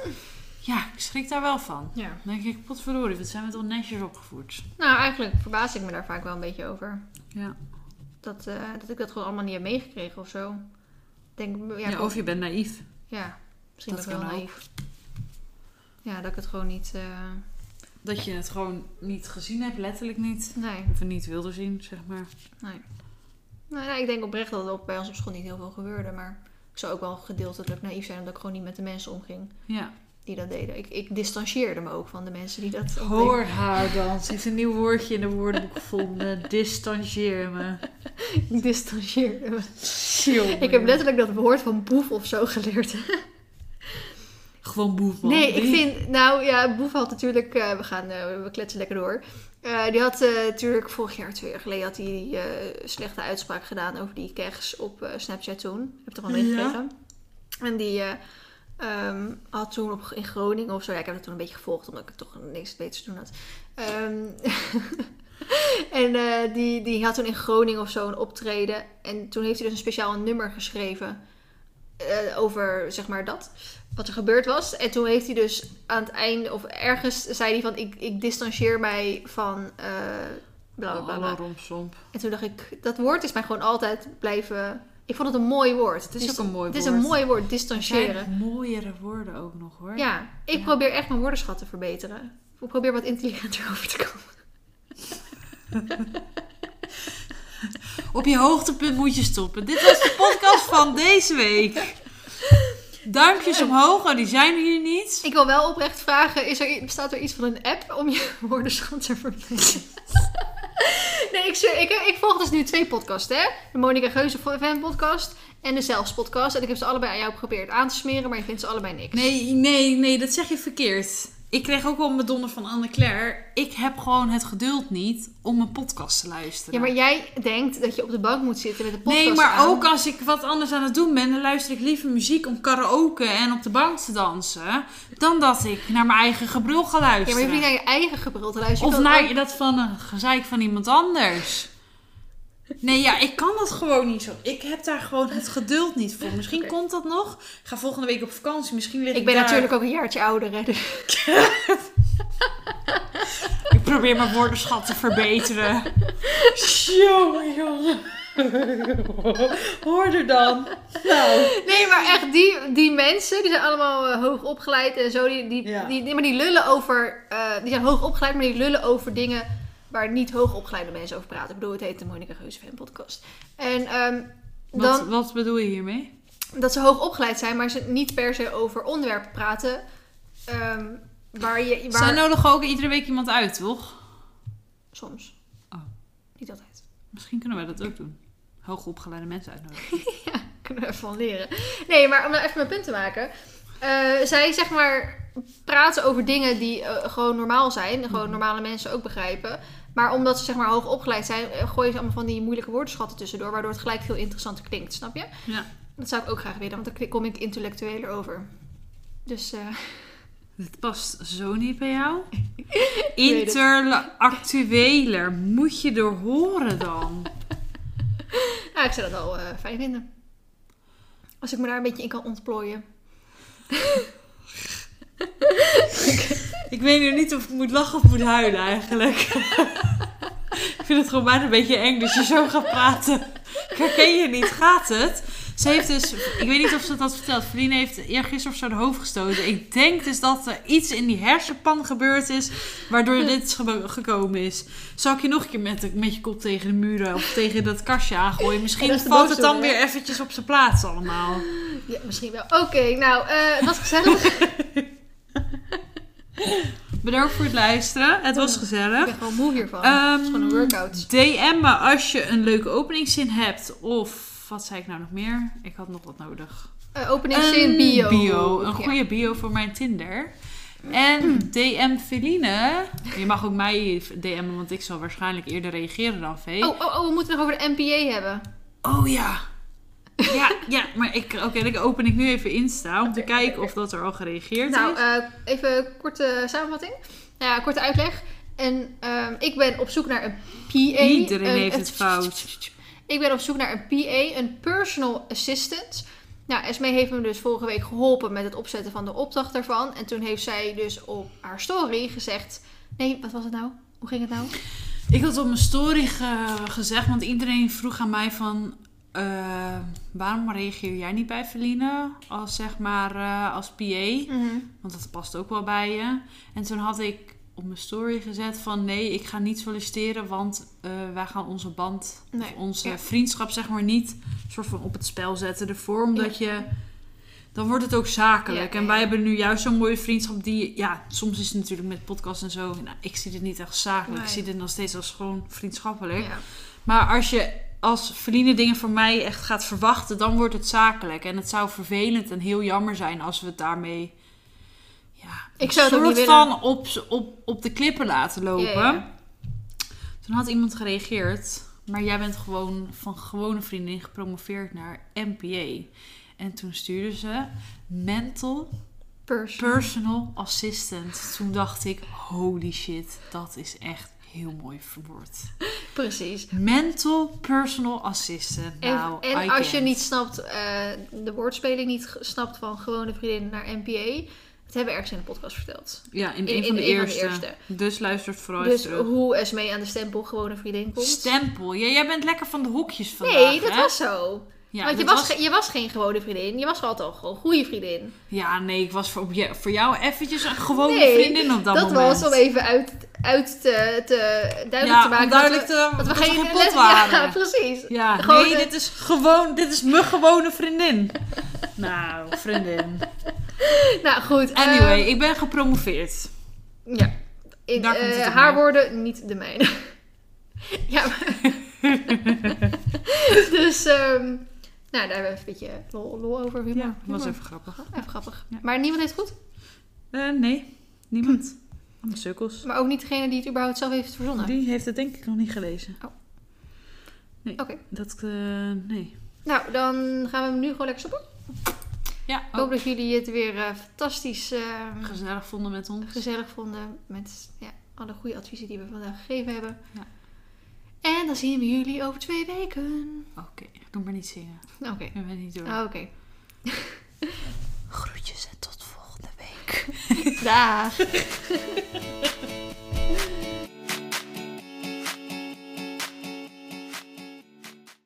ja, ik schrik daar wel van. Ja. Dan denk ik, potverdorie, wat zijn we toch netjes opgevoed. Nou, eigenlijk verbaas ik me daar vaak wel een beetje over. Ja. Dat, eh, dat ik dat gewoon allemaal niet heb meegekregen of zo. Denk, ja, Ja, of je bent naïef. ja misschien Dat ben ik wel ook. Ja, dat ik het gewoon niet... eh, Dat je het gewoon niet gezien hebt, letterlijk niet. nee, Of niet wilde zien, zeg maar. nee. Nou, ja, ik denk oprecht dat er op, bij ons op school niet heel veel gebeurde. Maar ik zou ook wel gedeeltelijk naïef zijn... omdat ik gewoon niet met de mensen omging Ja. die dat deden. Ik, ik distancieerde me ook van de mensen die dat... Hoor haar dan. Ze heeft een nieuw woordje in de woordenboek gevonden. Distancieer me. Ik distancieerde me. Jongen. Ik heb letterlijk dat woord van boef of zo geleerd. Gewoon boefman. Nee, ik vind... Nou ja, Boef had natuurlijk... eh, we gaan... eh, we kletsen lekker door. Eh, die had natuurlijk vorig jaar, twee jaar geleden... had hij die slechte uitspraak gedaan over die kegs op Snapchat toen. Ik heb het er al meegekregen. En die eh, ehm, had toen op, in Groningen of zo... Ja, ik heb dat toen een beetje gevolgd... omdat ik toch niks beters te doen had. Ehm, en die, die had toen in Groningen of zo een optreden. En toen heeft hij dus een speciaal nummer geschreven... over, zeg maar, dat wat er gebeurd was. En toen heeft hij dus aan het einde, of ergens zei hij van: Ik, ik distancieer mij van, eh, bla bla bla. En toen dacht ik, dat woord is mij gewoon altijd blijven... Ik vond het een mooi woord. Het is ook een mooi Het is woord. een mooi woord, Er distancieren. zijn mooiere woorden ook nog hoor. Ja, ik Ja. probeer echt mijn woordenschat te verbeteren. Ik probeer wat intelligenter over te komen. Op je hoogtepunt moet je stoppen. Dit was de podcast van deze week. Duimpjes omhoog, oh die zijn hier niet. Ik wil wel oprecht vragen, is er, bestaat er iets van een app om je woordenschat te verbeteren? nee, ik, ik, ik volg dus nu twee podcasts, hè? De Monica Geuze fan podcast en de Zelfs podcast. En ik heb ze allebei aan jou geprobeerd aan te smeren, maar je vindt ze allebei niks. Nee, nee, nee, dat zeg je verkeerd. Ik kreeg ook wel een bedonder van Anne-Claire. Ik heb gewoon het geduld niet om een podcast te luisteren. Ja, maar jij denkt dat je op de bank moet zitten met de podcast Nee, maar aan. ook als ik wat anders aan het doen ben, dan luister ik liever muziek om karaoke en op de bank te dansen. Dan dat ik naar mijn eigen gebrul ga Ja, maar luisteren. je hoeft niet naar je eigen gebrul te luisteren. of naar ook- dat van een gezeik van iemand anders. Nee, ja, ik kan dat gewoon niet zo. Ik heb daar gewoon het geduld niet voor. Misschien komt dat nog. Ik ga volgende week op vakantie. Misschien lig ik Ik ben daar. natuurlijk ook een jaartje ouder, hè. dus- Ik probeer mijn woordenschat te verbeteren. Jongen, jongen. Hoor er dan. Nou. Nee, maar echt, die, die mensen, die zijn allemaal eh, hoog opgeleid en zo. Die, die, Ja. die, die- maar die lullen over... eh, die zijn hoog opgeleid, maar die lullen over dingen waar niet hoog opgeleide mensen over praten. Ik bedoel, het heet de Monica Geuze Podcast. En Wat, dan, wat bedoel je hiermee? dat ze hoog opgeleid zijn, maar ze niet per se over onderwerpen praten... ehm, waar je... Waar, Zij nodigen ook iedere week iemand uit, toch? Soms. Oh. Niet altijd. Misschien kunnen wij dat ook doen. Hoogopgeleide mensen uitnodigen. Kunnen we even van leren. Nee, maar om nou even mijn punt te maken. eh, zij zeg maar praten over dingen die eh, gewoon normaal zijn. Gewoon Mhm. normale mensen ook begrijpen. Maar omdat ze zeg maar hoog opgeleid zijn, eh, gooien ze allemaal van die moeilijke woordenschatten tussendoor. Waardoor het gelijk veel interessanter klinkt, snap je? Ja. Dat zou ik ook graag willen, want dan kom ik intellectueler over. Dus eh, Dit past zo niet bij jou. Interactueler. Moet je er horen dan? nou, ik zou dat wel eh, fijn vinden. Als ik me daar een beetje in kan ontplooien. Ik weet nu niet of ik moet lachen of moet huilen eigenlijk. ik vind het gewoon bijna een beetje eng dat je zo gaat praten. Ik herken je niet. Gaat het? Ze heeft dus, ik weet niet of ze dat vertelt. Verlien heeft eergisteren of zo de hoofd gestoten. Ik denk dus dat er iets in die hersenpan gebeurd is. Waardoor dit gekomen is. Zal ik je nog een keer met, met je kop tegen de muren of tegen dat kastje aangooien? Misschien valt het dan weer eventjes op zijn plaats allemaal. Ja, misschien wel. Oké, nou, eh, het was gezellig. Bedankt voor het luisteren. Het was ik gezellig. ben gewoon moe hiervan. Ehm, het is gewoon een workout. DM me als je een leuke openingszin hebt. Of wat zei ik nou nog meer? Ik had nog wat nodig. Uh, openingszin bio. Een Ja. goede bio voor mijn Tinder. En DM Feline. Je mag ook mij DM'en, want ik zal waarschijnlijk eerder reageren dan Vee. Oh, oh, oh, we moeten het nog over de NPA hebben. Oh ja. Ja, ja, maar ik, oké, dan open ik nu even Insta om te kijken of dat er al gereageerd Nou, is. eh, even korte samenvatting. Nou ja, korte uitleg. En ehm, ik ben op zoek naar een PA. Iedereen een- heeft het fout. Ik ben op zoek naar een PA, een personal assistant. Nou, Esme heeft me dus vorige week geholpen met het opzetten van de opdracht daarvan. En toen heeft zij dus op haar story gezegd... Nee, wat was het nou? Hoe ging het nou? Ik had op mijn story ge- gezegd, want iedereen vroeg aan mij van... eh, waarom reageer jij niet bij Feline als zeg maar eh, als PA? Want dat past ook wel bij je. En toen had ik op mijn story gezet van nee, ik ga niet solliciteren, want eh, wij gaan onze band, Nee, of onze ja. vriendschap zeg maar niet soort van op het spel zetten ervoor, omdat je dan wordt het ook zakelijk. Ja, en wij hebben nu juist zo'n mooie vriendschap die, ja, soms is het natuurlijk met podcast en zo, nou, ik zie dit niet echt zakelijk, ik zie dit nog steeds als gewoon vriendschappelijk. Maar als je als Feline dingen van mij echt gaat verwachten, dan wordt het zakelijk. En het zou vervelend en heel jammer zijn als we het daarmee. Ja, Ik zou het niet van op, op, op de klippen laten lopen. Ja, ja. Toen had iemand gereageerd, maar jij bent gewoon van gewone vriendin gepromoveerd naar MPA. En toen stuurde ze mental Person. personal assistant. Toen dacht ik, holy shit, dat is echt heel mooi verwoord. Precies. Mental personal assistant. En, Nou, en als je niet snapt, eh, de woordspeling niet snapt van gewone vriendin naar NPA, Dat hebben we ergens in de podcast verteld. Ja, in, In- van de, de eerste. eerste. Dus luistert vooral Dus terug. hoe Esmee aan de stempel gewone vriendin komt. Stempel. Ja, jij bent lekker van de hokjes vandaag, nee, dat hè? was zo. Ja, Want je dat was, je was geen gewone vriendin. Je was altijd al gewoon een goede vriendin. Ja, nee, ik was voor, voor jou eventjes een gewone Nee, vriendin op dat, Dat, moment. was om even uit, uit te, te duidelijk ja, te maken. duidelijk dat te, we, dat dat geen, geen pot les- waren. Ja, precies. Ja, Gewoon, nee, dit is gewoon, dit is mijn gewone vriendin. nou, vriendin. Nou goed. Anyway, ehm, ik ben gepromoveerd. ja. Eh, haar woorden, niet de mijne. ja. dus, ehm, nou, daar hebben we even een beetje lol, lol over. Humor. Ja, was Humor. even grappig. Even grappig. Ja. Maar niemand heeft goed? Eh, nee, niemand. Sukkels. Maar ook niet degene die het überhaupt zelf heeft verzonnen? Die heeft het denk ik nog niet gelezen. Oh. Nee, Oké. dat, eh, nee. Nou, dan gaan we hem nu gewoon lekker stoppen. Ja, Ik hoop dat jullie het weer eh, fantastisch eh, gezellig vonden met ons. gezellig vonden. Met ja, alle goede adviezen die we vandaag gegeven hebben. Ja. En dan zien we jullie over twee weken. Oké, doe maar niet zingen. Oké. Ik ben niet door. Ah, Oké. Groetjes en tot Dag.